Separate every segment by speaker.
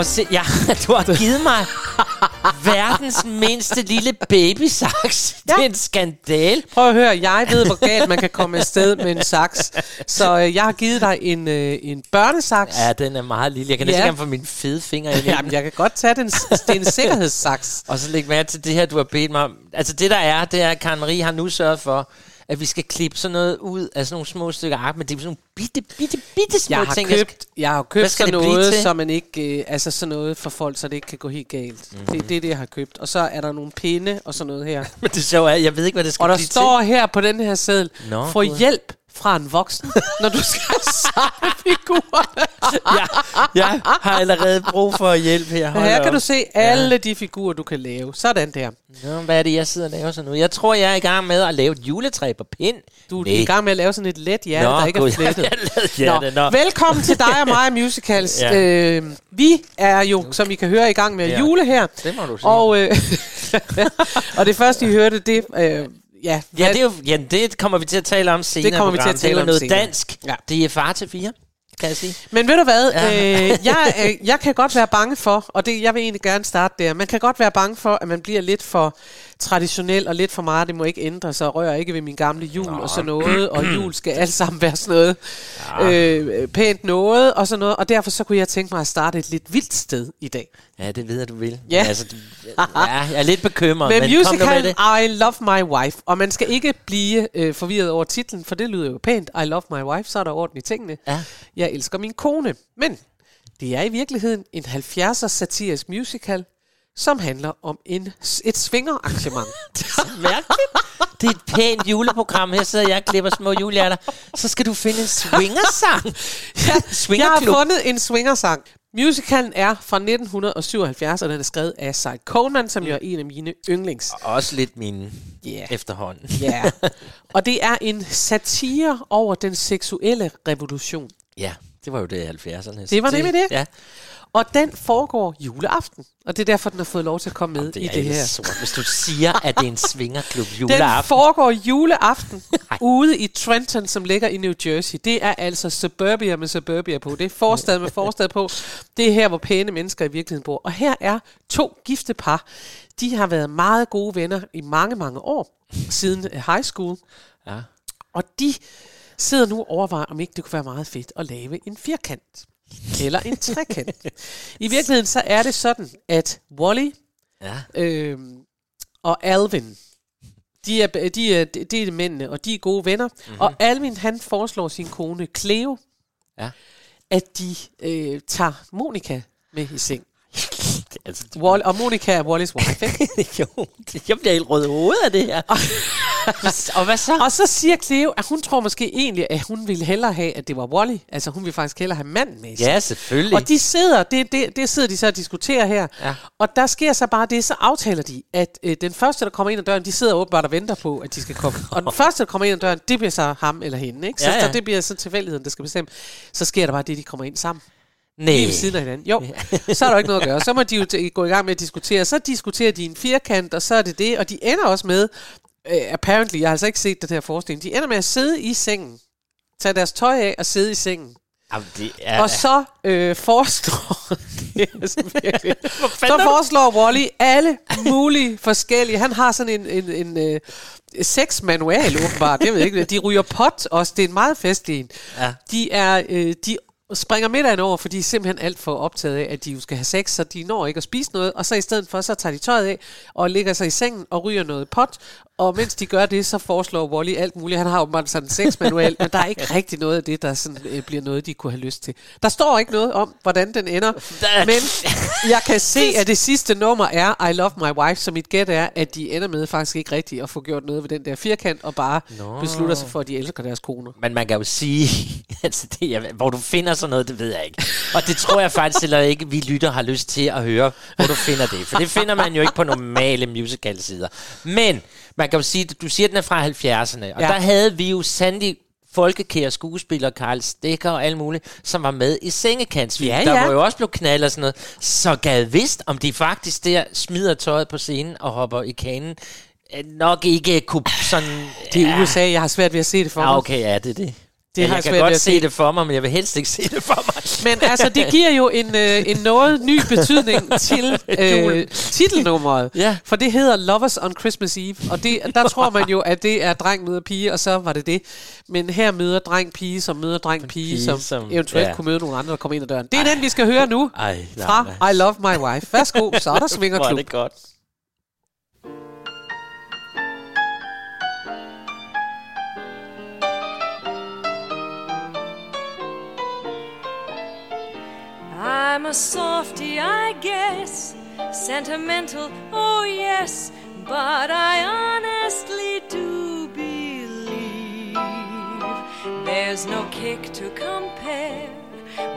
Speaker 1: At se. Ja, du har givet mig verdens mindste lille babysaks. Ja. Det er en skandal.
Speaker 2: Prøv at høre, jeg ved, hvor galt man kan komme afsted med en saks. Så øh, jeg har givet dig en, øh, en børnesaks.
Speaker 1: Ja, den er meget lille. Jeg kan
Speaker 2: Ja.
Speaker 1: næsten gerne få mine fede fingre ind i
Speaker 2: Jamen, jeg kan godt tage den. Det er en sikkerhedssaks.
Speaker 1: Og så læg mærke til det her, du har bedt mig om. Altså det der er, det er, at Karen Marie har nu sørget for, at vi skal klippe sådan noget ud af sådan nogle små stykker ark, men det er sådan nogle bitte, bitte, bitte små
Speaker 2: Jeg har
Speaker 1: ting.
Speaker 2: købt, jeg har købt sådan noget,
Speaker 1: til?
Speaker 2: så man ikke, øh, altså sådan noget for folk, så det ikke kan gå helt galt.
Speaker 1: Mhm.
Speaker 2: Mm-hmm. Det, det er det, jeg har købt. Og så er der nogle pinde og sådan noget her.
Speaker 1: Men det sjove er, jeg ved ikke, hvad det skal
Speaker 2: Og der står her på den her seddel,
Speaker 1: Nå,
Speaker 2: få
Speaker 1: Gud.
Speaker 2: hjælp fra en voksen, når du skal samle figurerne.
Speaker 1: til. Jeg, har allerede brug for hjælp her. Hold
Speaker 2: Her kan
Speaker 1: op.
Speaker 2: du se alle de figurer, du kan lave. Sådan der.
Speaker 1: Nå, hvad er det, jeg sidder og laver så nu? Jeg tror, jeg er i gang med at lave et juletræ på pind.
Speaker 2: Du er
Speaker 1: Nej.
Speaker 2: i gang med at lave sådan et let hjerte,
Speaker 1: Nå,
Speaker 2: der ikke er flettet.
Speaker 1: jeg nå.
Speaker 2: Velkommen til dig og mig musicals.
Speaker 1: Ja.
Speaker 2: ja. øh, vi er jo, som I kan høre, i gang med
Speaker 1: Ja.
Speaker 2: ja. jule her.
Speaker 1: Det må du sige.
Speaker 2: Og, øh, og det første, I hørte, det... Øh, ja,
Speaker 1: Ja, det, er jo, ja, det kommer vi til at tale om senere.
Speaker 2: Det kommer vi til at tale om
Speaker 1: noget
Speaker 2: senere.
Speaker 1: dansk.
Speaker 2: Ja.
Speaker 1: Det er far til fire, kan jeg sige.
Speaker 2: Men ved du hvad,
Speaker 1: Ja.
Speaker 2: øh, jeg, øh, jeg kan godt være bange for, og det, jeg vil egentlig gerne starte der, man kan godt være bange for, at man bliver lidt for traditionel og lidt for meget, det må ikke ændre sig, rører ikke ved min gamle jul Nå. og sådan noget, og jul skal alt sammen være sådan noget øh, pænt noget og sådan noget, og derfor så kunne jeg tænke mig at starte et lidt vildt sted i dag.
Speaker 1: Ja, det ved jeg, du vil.
Speaker 2: Ja.
Speaker 1: Men Altså, du, ja, jeg er lidt bekymret,
Speaker 2: Med
Speaker 1: men kom nu med det.
Speaker 2: I Love My Wife, og man skal ikke blive øh, forvirret over titlen, for det lyder jo pænt, I Love My Wife, så er der orden i tingene.
Speaker 1: Ja.
Speaker 2: Jeg elsker min kone, men det er i virkeligheden en 70'er satirisk musical, som handler om en, et svingerarrangement.
Speaker 1: Mærkeligt. Det er et pænt juleprogram. Her sidder jeg og klipper små julehjerter. Så skal du finde en swingersang.
Speaker 2: jeg har fundet en swingersang. Musicalen er fra 1977, og den er skrevet af Cy Coleman, som jo er en af mine yndlings.
Speaker 1: Også lidt mine
Speaker 2: Ja.
Speaker 1: efterhånden.
Speaker 2: Ja. Og det er en satire over den seksuelle revolution.
Speaker 1: Ja, det var jo det i 70'erne.
Speaker 2: Det var nemlig det.
Speaker 1: Ja,
Speaker 2: Og den foregår juleaften. Og det er derfor, den har fået lov til at komme med
Speaker 1: det
Speaker 2: i det her.
Speaker 1: sort. Hvis du siger, at det er en svingerklub
Speaker 2: Den
Speaker 1: juleaften.
Speaker 2: foregår juleaften ude i Trenton, som ligger i New Jersey. Det er altså suburbia med suburbia på. Det er forstad med forstad på. Det er her, hvor pæne mennesker i virkeligheden bor. Og her er to gifte par. De har været meget gode venner i mange, mange år. Siden øh, high school.
Speaker 1: Ja.
Speaker 2: Og de sidder nu og overvejer, om ikke det kunne være meget fedt at lave en firkant. Eller en trekant. I virkeligheden så er det sådan, at Wally
Speaker 1: Ja.
Speaker 2: øhm, og Alvin, de er, de, er, de er mændene, og de er gode venner. Mm-hmm. Og Alvin, han foreslår sin kone Cleo,
Speaker 1: Ja.
Speaker 2: at de øh, tager Monika med i seng.
Speaker 1: Altså,
Speaker 2: Wall, og Monika er Wallys wife, ikke?
Speaker 1: jo, jeg bliver helt rød i hovedet af det her. og hvad så?
Speaker 2: Og så siger Cleo, at hun tror måske egentlig, at hun ville hellere have, at det var Wally. Altså hun vil faktisk hellere have manden med seng.
Speaker 1: Ja, selvfølgelig.
Speaker 2: Og de sidder, det, det, det sidder de så og diskuterer her.
Speaker 1: Ja.
Speaker 2: Og der sker så bare det, så aftaler de, at øh, den første, der kommer ind ad døren, de sidder åbenbart og venter på, at de skal komme. Og den første, der kommer ind ad døren, det bliver så ham eller hende. Ikke? Så,
Speaker 1: Ja, ja.
Speaker 2: så det bliver så tilfældigheden, der skal bestemme. Så sker der bare det, de kommer ind sammen.
Speaker 1: Nej.
Speaker 2: Lige ved siden af hinanden. Jo, så er der ikke noget at gøre. Så må de jo t- gå i gang med at diskutere. Så diskuterer de en firkant, og så er det det. Og de ender også med, uh, apparently, jeg har altså ikke set den her forestilling, de ender med at sidde i sengen, tage deres tøj af og sidde i sengen.
Speaker 1: Jamen, det er...
Speaker 2: Og så øh, foreslår det altså så foreslår Wally alle mulige forskellige. Han har sådan en, en, en øh, sexmanual åbenbart. Jeg ved ikke, de ryger pot også. Det er en meget festlig en.
Speaker 1: Ja.
Speaker 2: De er øh, de springer middagen over, fordi de er simpelthen alt for optaget af, at de jo skal have sex, så de når ikke at spise noget, og så i stedet for, så tager de tøjet af og ligger sig i sengen og ryger noget pot, og mens de gør det, så foreslår Wally alt muligt. Han har åbenbart sådan en sexmanual, men der er ikke rigtig noget af det, der sådan, øh, bliver noget, de kunne have lyst til. Der står ikke noget om, hvordan den ender, men jeg kan se, at det sidste nummer er I Love My Wife, så mit gæt er, at de ender med faktisk ikke rigtigt at få gjort noget ved den der firkant, og bare
Speaker 1: Nå.
Speaker 2: beslutter sig for, at de elsker deres koner.
Speaker 1: Men man kan jo sige, altså det, er- hvor du finder sådan noget, det ved jeg ikke. Og det tror jeg faktisk heller ikke, vi lytter har lyst til at høre, hvor du finder det. For det finder man jo ikke på normale musical-sider. Men man kan jo sige, du siger, at den er fra 70'erne, og
Speaker 2: Ja.
Speaker 1: ja. der havde vi jo sandelig folkekære skuespillere, Karl Stikker og alt muligt, som var med i sengekantsfilm.
Speaker 2: Ja,
Speaker 1: der
Speaker 2: ja.
Speaker 1: var jo også blevet knaldet og sådan noget. Så gad vidst, om de faktisk der smider tøjet på scenen og hopper i kanen, øh, nok ikke kunne sådan...
Speaker 2: Det er USA, jeg har svært ved at se det for
Speaker 1: Ja,
Speaker 2: mig.
Speaker 1: okay, ja, det er det.
Speaker 2: Det
Speaker 1: Det
Speaker 2: har
Speaker 1: ja,
Speaker 2: jeg
Speaker 1: kan godt se det for mig, men jeg vil helst ikke se det for mig.
Speaker 2: Men altså, det giver jo en, øh, en noget ny betydning til øh, titelnummeret.
Speaker 1: Ja.
Speaker 2: For det hedder Lovers on Christmas Eve. Og det, der tror man jo, at det er dreng møder pige, og så var det det. Men her møder dreng pige, som møder dreng pige,
Speaker 1: pige,
Speaker 2: som,
Speaker 1: som-
Speaker 2: eventuelt
Speaker 1: ja.
Speaker 2: kunne møde nogle andre, der kommer ind ad døren. Det er den, vi skal høre nu.
Speaker 1: Ej, nej,
Speaker 2: Fra
Speaker 1: nej.
Speaker 2: I Love My Wife. Værsgo, så er der
Speaker 1: Hvor er
Speaker 2: svingerklub.
Speaker 1: det godt.
Speaker 3: I'm a softie, I guess. Sentimental, oh yes. But I honestly do believe there's no kick to compare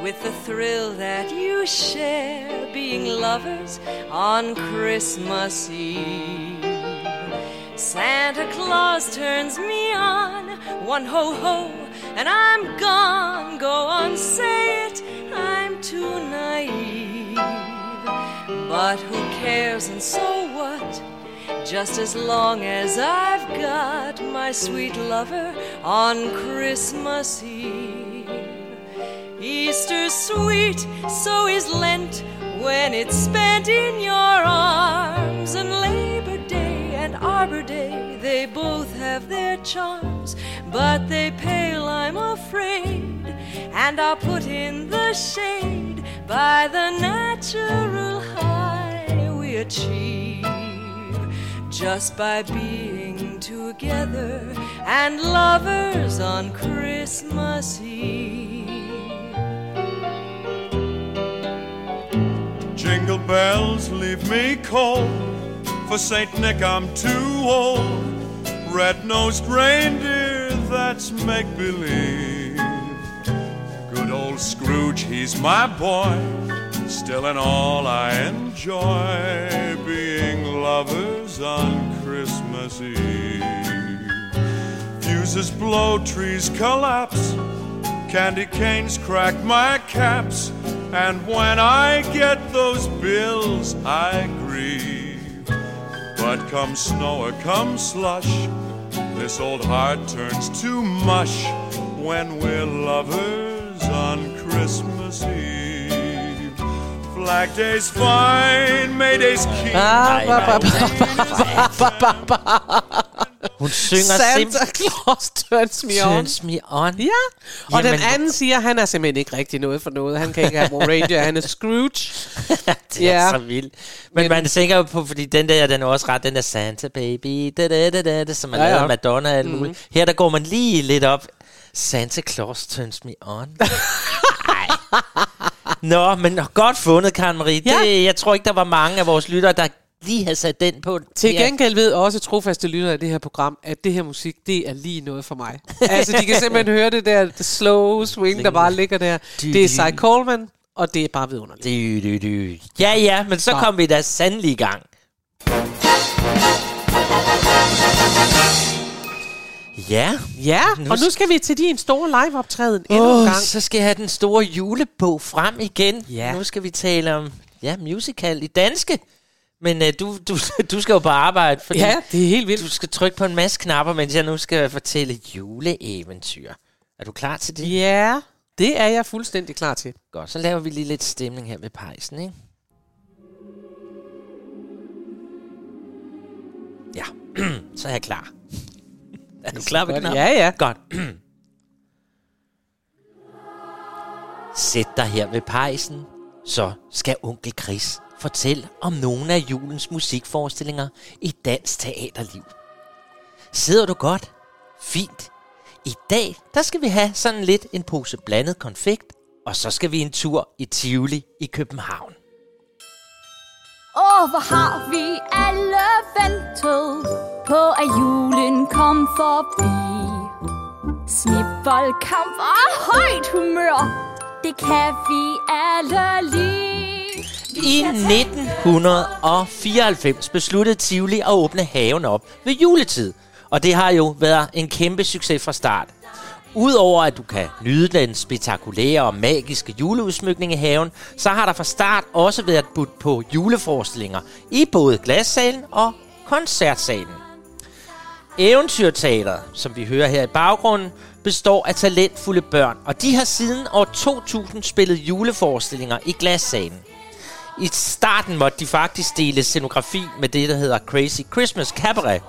Speaker 3: with the thrill that you share being lovers on Christmas Eve. Santa Claus turns me on, one ho ho, and I'm gone. Go on, say But who cares, and so what? Just as long as I've got my sweet lover on Christmas Eve. Easter's sweet, so is Lent when it's spent in your arms. And Labor Day and Arbor Day, they both have their charms, but they pale, I'm afraid, and are put in the shade by the natural we achieve just by being together and lovers on Christmas Eve.
Speaker 4: Jingle bells leave me cold. For Saint Nick, I'm too old. Red-nosed reindeer, that's make believe. Good old Scrooge, he's my boy. Still in all, I enjoy being lovers on Christmas Eve. Fuses blow, trees collapse. Candy canes crack my caps, and when I get those bills, I grieve. But come snow or come slush, this old heart turns to mush when we're lovers on Christmas Eve. Flag Day's fine, May Day's keen.
Speaker 2: Ah, ba, ba, ba, ba, ba, ba.
Speaker 1: Hun synger
Speaker 2: Santa. Claus turns me on.
Speaker 1: Turns me on.
Speaker 2: Ja, og
Speaker 1: Jamen,
Speaker 2: den anden siger, han er simpelthen ikke rigtig noget for noget. Han kan ikke have More Radio, han er Scrooge.
Speaker 1: det er
Speaker 2: Ja.
Speaker 1: så vildt. Men, man tænker jo på, fordi den der, den er også ret, den der Santa Baby, da, da, da, da, da, som man
Speaker 2: Ja,
Speaker 1: ja,
Speaker 2: ja.
Speaker 1: Madonna og alt muligt. Her der går man lige lidt op. Santa Claus turns me on. Nå, men godt fundet, Karen Marie.
Speaker 2: Ja.
Speaker 1: Det, jeg tror ikke, der var mange af vores lyttere, der lige havde sat den på.
Speaker 2: Til gengæld ved også trofaste lyttere af det her program, at det her musik, det er lige noget for mig. altså, de kan simpelthen høre det der the slow swing, der bare ligger der. Det er Cy Coleman, og det er bare vidunderligt.
Speaker 1: Ja, ja, men så kom vi da sandelig i gang. Ja,
Speaker 2: Ja,
Speaker 1: Nu
Speaker 2: og nu
Speaker 1: sk-
Speaker 2: skal vi til din store liveoptræden endnu en
Speaker 1: oh,
Speaker 2: gang.
Speaker 1: så skal jeg have den store julebog frem igen.
Speaker 2: Ja.
Speaker 1: Nu skal vi tale om ja, musical i danske. Men uh, du, du, du skal jo på arbejde, fordi
Speaker 2: Ja, det er helt vildt.
Speaker 1: du skal trykke på en masse knapper, mens jeg nu skal fortælle juleeventyr. Er du klar til det?
Speaker 2: Ja, det er jeg fuldstændig klar til.
Speaker 1: Godt, så laver vi lige lidt stemning her ved pejsen, ikke? Ja, så er jeg klar. Er du klar ved knappen?
Speaker 2: Ja, ja.
Speaker 1: Godt. Sæt dig her ved pejsen, så skal onkel Chris fortælle om nogle af julens musikforestillinger i dansk teaterliv. Sidder du godt? Fint. I dag, der skal vi have sådan lidt en pose blandet konfekt, og så skal vi en tur i Tivoli i København.
Speaker 5: Åh, hvor har vi alle ventet på, at julen kom forbi. Snibboldkamp og højt humør, det kan vi alle lide.
Speaker 1: I 1994 besluttede Tivoli at åbne haven op ved juletid. Og det har jo været en kæmpe succes fra start. Udover at du kan nyde den spektakulære og magiske juleudsmykning i haven, så har der fra start også været budt på juleforestillinger i både glassalen og koncertsalen. Eventyrteater, som vi hører her i baggrunden, består af talentfulde børn, og de har siden år 2000 spillet juleforestillinger i glassalen. I starten måtte de faktisk dele scenografi med det, der hedder Crazy Christmas Cabaret,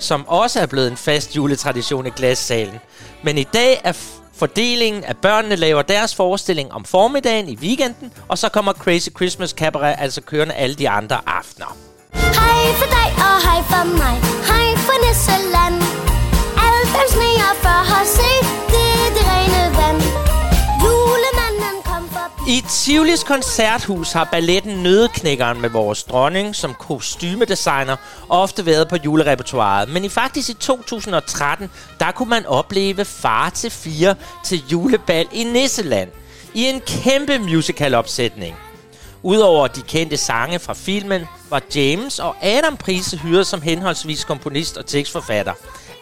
Speaker 1: som også er blevet en fast juletradition i glassalen. Men i dag er fordelingen af børnene laver deres forestilling om formiddagen i weekenden, og så kommer Crazy Christmas Cabaret altså kørende alle de andre aftener.
Speaker 6: Hej for dig og hej for mig Hej for Nisseland Alle dem sneer for at se
Speaker 1: I Tivolis koncerthus har balletten Nødeknækkeren med vores dronning som kostymedesigner ofte været på julerepertoireet. Men i faktisk i 2013, der kunne man opleve Far til fire til julebal i Nisseland. I en kæmpe musicalopsætning. Udover de kendte sange fra filmen, var James og Adam Prise hyret som henholdsvis komponist og tekstforfatter.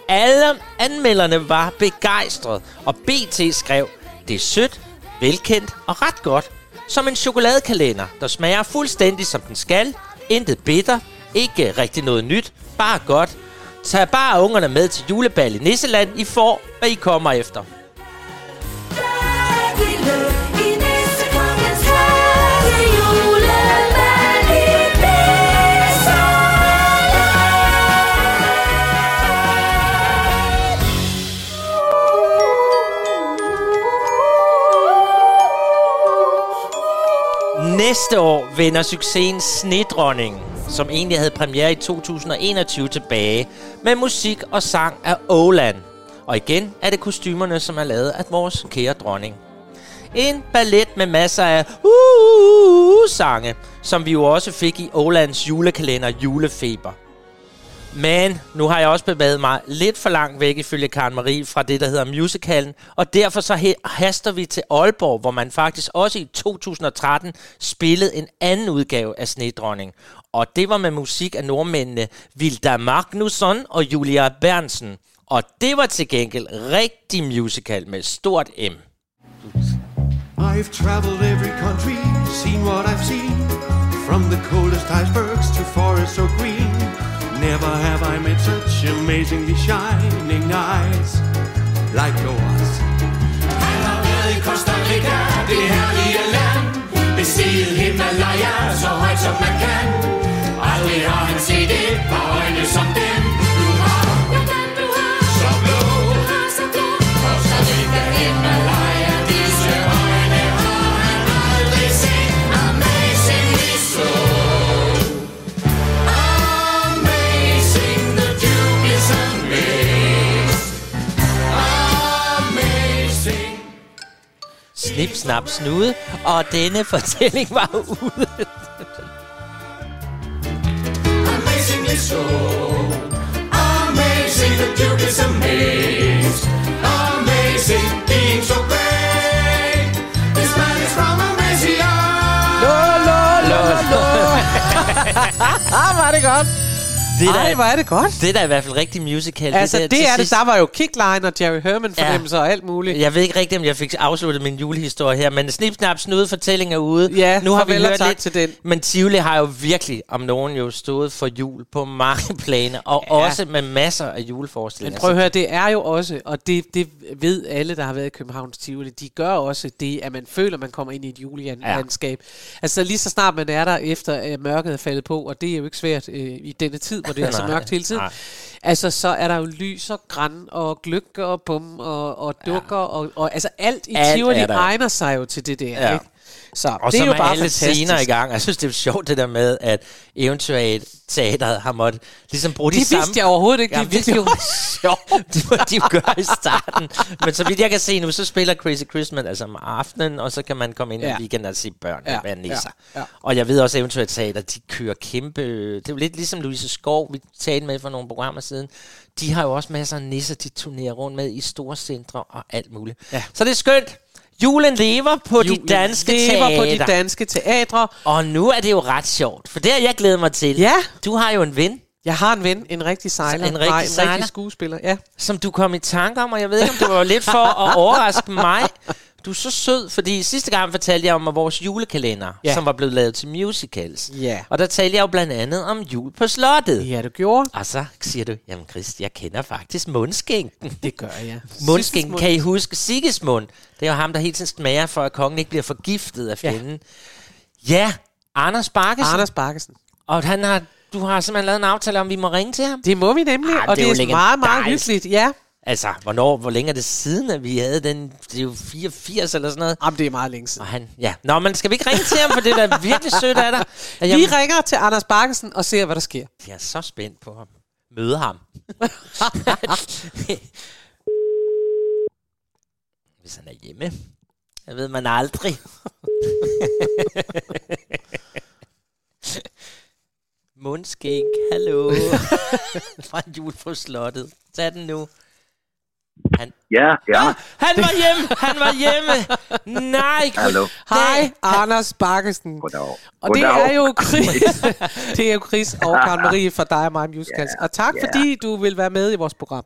Speaker 1: Alle anmelderne var begejstrede, og BT skrev, det er sødt, velkendt og ret godt. Som en chokoladekalender, der smager fuldstændig som den skal. Intet bitter, ikke rigtig noget nyt, bare godt. Tag bare ungerne med til julebal i Nisseland. I får, hvad I kommer efter. Næste år vender succesen Snedronningen, som egentlig havde premiere i 2021 tilbage, med musik og sang af Åland. Og igen er det kostymerne, som er lavet af vores kære dronning. En ballet med masser af uh, uh, uh, uh sange, som vi jo også fik i Ålands julekalender Julefeber. Men nu har jeg også bevæget mig lidt for langt væk ifølge Karen Marie fra det, der hedder musicalen, og derfor så haster vi til Aalborg, hvor man faktisk også i 2013 spillede en anden udgave af Snedronning. Og det var med musik af nordmændene Vilda Magnusson og Julia Bernsen. Og det var til gengæld rigtig musical med stort M.
Speaker 7: I've traveled every country, seen what I've seen, from the coldest icebergs to forests so green. Never have I met such amazingly shining eyes like yours.
Speaker 8: Han har været i Costa Rica, det herlige land. Bestiget Himalaya, så højt som man kan. Aldrig har han set et par øjne som dem,
Speaker 1: Snip, snap, snude, og denne fortælling var ude.
Speaker 8: Amazingly so. Amazing, the Duke is amazed. Amazing, being so great. This man is from Amasia.
Speaker 2: Ah, var det godt.
Speaker 1: Det er
Speaker 2: Ej, hvor er det godt.
Speaker 1: det er da i hvert fald rigtig musical.
Speaker 2: Altså,
Speaker 1: der
Speaker 2: det er det.
Speaker 1: sidst.
Speaker 2: Der var jo Kickline og Jerry Herman fornemmelser og alt muligt.
Speaker 1: Jeg ved ikke rigtigt, om jeg fik afsluttet min julehistorie her, men Snip, Snap, Snude fortælling er ude.
Speaker 2: Ja,
Speaker 1: nu har vi hørt
Speaker 2: tak
Speaker 1: lidt,
Speaker 2: til den.
Speaker 1: Men Tivoli har jo virkelig, om nogen, jo stået for jul på mange planer, og ja. også med masser af
Speaker 2: Men
Speaker 1: juleforestillinger.
Speaker 2: prøv at høre, det er jo også, og det, det ved alle, der har været i Københavns Tivoli, de gør også det, at man føler, at man kommer ind i et julelandskab. Ja. Altså lige så snart man er der, efter at mørket er faldet på, og det er jo ikke svært øh, i denne tid, hvor det er så mørkt hele tiden.
Speaker 1: nej.
Speaker 2: Altså så er der jo lys og græn og gløgger og bum og, og dukker, ja. og, og altså alt i
Speaker 1: Alt
Speaker 2: Tivoli
Speaker 1: er
Speaker 2: egner sig jo til det der,
Speaker 1: Ja.
Speaker 2: ikke? Så
Speaker 1: Og
Speaker 2: det er jo bare
Speaker 1: alle
Speaker 2: fantastisk.
Speaker 1: scener i gang. Jeg synes, det er sjovt det der med, at Eventuelt-teateret har måttet ligesom bruge de
Speaker 2: Det
Speaker 1: samme...
Speaker 2: vidste jeg overhovedet ikke.
Speaker 1: Ja,
Speaker 2: Det
Speaker 1: det jo sjovt. Det må de jo gøre i starten. Men så vidt jeg kan se nu, så spiller Crazy Christmas altså om aftenen, og så kan man komme ind
Speaker 2: Ja.
Speaker 1: i weekenden og se børn
Speaker 2: ja,
Speaker 1: være nisser.
Speaker 2: ja, ja.
Speaker 1: Og jeg ved også, at eventuelt teater, de kører kæmpe... Det er jo lidt ligesom Louise Skov, vi talte med for nogle programmer siden. De har jo også masser af nisser, de turnerer rundt med i store centre og alt muligt.
Speaker 2: Ja.
Speaker 1: Så det er skønt. Julen lever på de
Speaker 2: Julen
Speaker 1: danske
Speaker 2: lever på de
Speaker 1: teater.
Speaker 2: danske teatre.
Speaker 1: Og nu er det jo ret sjovt, for det har jeg glædet mig til.
Speaker 2: Ja.
Speaker 1: Du har jo en ven,
Speaker 2: Jeg har en ven, en rigtig sejler.
Speaker 1: En rigtig
Speaker 2: Nej, en
Speaker 1: sejler?
Speaker 2: rigtig skuespiller. Ja.
Speaker 1: som du kom i tanke om, og jeg ved ikke, om det var lidt for at overraske mig. Du er så sød, fordi sidste gang fortalte jeg om vores julekalender,
Speaker 2: Ja.
Speaker 1: som var blevet lavet til musicals.
Speaker 2: Ja.
Speaker 1: Og der talte jeg jo blandt andet om jul på slottet.
Speaker 2: Ja, du gjorde.
Speaker 1: Og så siger du, jamen Christ, jeg kender faktisk mundskænken.
Speaker 2: Det gør jeg.
Speaker 1: Mundskænken, kan I huske Sigismund? Det er jo ham, der hele tiden smager for, at kongen ikke bliver forgiftet af fjenden. Ja, ja Anders Bakkesen.
Speaker 2: Anders Bakkesen.
Speaker 1: Og han har, du har simpelthen lavet en aftale om, at vi må ringe til ham.
Speaker 2: Det må vi nemlig,
Speaker 1: Ah,
Speaker 2: og
Speaker 1: det er
Speaker 2: det
Speaker 1: jo
Speaker 2: er meget, meget hyggeligt. Ja,
Speaker 1: Altså, hvornår, hvor længe er det siden, at vi havde den? Det er jo 84 eller sådan noget.
Speaker 2: Jamen, det er meget længe siden.
Speaker 1: Og han, ja. Nå, men skal vi ikke ringe til ham, for det er da virkelig sødt af dig. At
Speaker 2: Vi
Speaker 1: jeg,
Speaker 2: ringer til Anders Bakkesen og ser, hvad der sker.
Speaker 1: jeg er så spændt på ham. Møde ham. Hvis han er hjemme. Jeg ved man aldrig. Mundskænk, hallo. Fra en jul på slottet. Tag den nu. Han,
Speaker 9: Ja, ja.
Speaker 1: Ah, han var hjemme! Han var hjemme! Nej.
Speaker 9: Hallo.
Speaker 2: Hej, Anders Bakkesen.
Speaker 9: Goddag.
Speaker 2: Og det
Speaker 9: Goddag.
Speaker 2: er jo Chris, det er jo Chris og Karen Marie fra dig og mig Musicals.
Speaker 9: Ja,
Speaker 2: Og tak,
Speaker 9: ja.
Speaker 2: fordi du vil være med i vores program.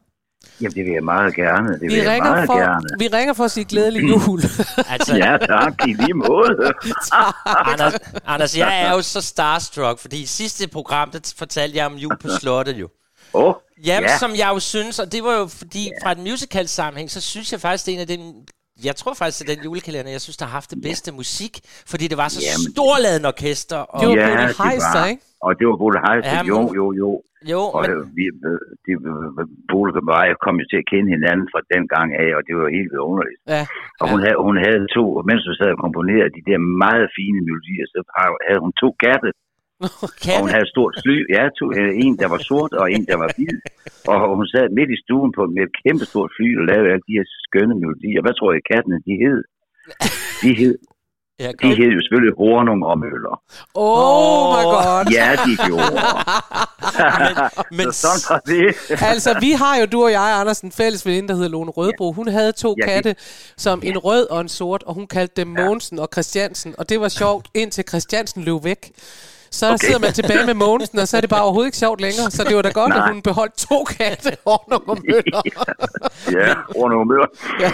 Speaker 9: Jamen, det vil jeg meget gerne. Det
Speaker 2: Vi
Speaker 9: vil jeg
Speaker 2: ringer,
Speaker 9: meget
Speaker 2: for,
Speaker 9: gerne.
Speaker 2: vi ringer for at sige glædelig jul.
Speaker 1: Altså,
Speaker 9: Ja, tak. I lige måde.
Speaker 1: Anders, Anders, jeg er jo så starstruck, fordi i sidste program, der fortalte jeg om jul på slottet jo.
Speaker 9: Åh, oh,
Speaker 1: Jamen,
Speaker 9: ja.
Speaker 1: som jeg jo synes, og det var jo fordi, fra et musical sammenhæng, så synes jeg faktisk, det er en af den, jeg tror faktisk, det er den julekalender, jeg synes, der har haft det bedste musik, fordi det var så
Speaker 9: Jamen,
Speaker 1: storladen orkester. Og,
Speaker 2: Det var
Speaker 9: ja,
Speaker 2: Bodil Heister, ikke?
Speaker 9: Og det var Bodil Heister.
Speaker 1: Ja,
Speaker 9: jo,
Speaker 1: men-
Speaker 9: jo, jo.
Speaker 1: jo,
Speaker 9: Og
Speaker 1: men,
Speaker 9: øh, vi, øh, de, øh, Bodil og jeg kom jo til at kende hinanden fra den gang af, og det var helt vidunderligt.
Speaker 2: Ja.
Speaker 9: Og hun, havde, hun havde to, mens hun sad og komponerede de der meget fine melodier, så havde hun to katte,
Speaker 1: kan
Speaker 9: og hun havde et stort sly. Ja, to, øh, en der var sort, og en der var hvid. Og hun sad midt i stuen på med et kæmpe stort fly og lavede alle de her skønne melodier. Hvad tror jeg, kattene de hed? De hed,
Speaker 1: ja,
Speaker 9: de hed jo selvfølgelig Hornung og Møller.
Speaker 2: Oh my god.
Speaker 9: Ja, de gjorde.
Speaker 1: men
Speaker 9: så sådan var det.
Speaker 2: Altså, vi har jo, du og jeg, Anders, en fælles veninde, der hedder Lone Rødbro. Hun havde to
Speaker 9: Ja, det-
Speaker 2: katte, som en rød og en sort, og hun kaldte dem Mogensen og Christiansen. Og det var sjovt, indtil Christiansen løb væk. Så okay. sidder man tilbage med Mogensen, og så er det bare overhovedet ikke sjovt længere. Så det var da godt, at
Speaker 9: Nej.
Speaker 2: hun beholdt to katte, Hornung og Møller.
Speaker 9: Ja, Hornung og Møller.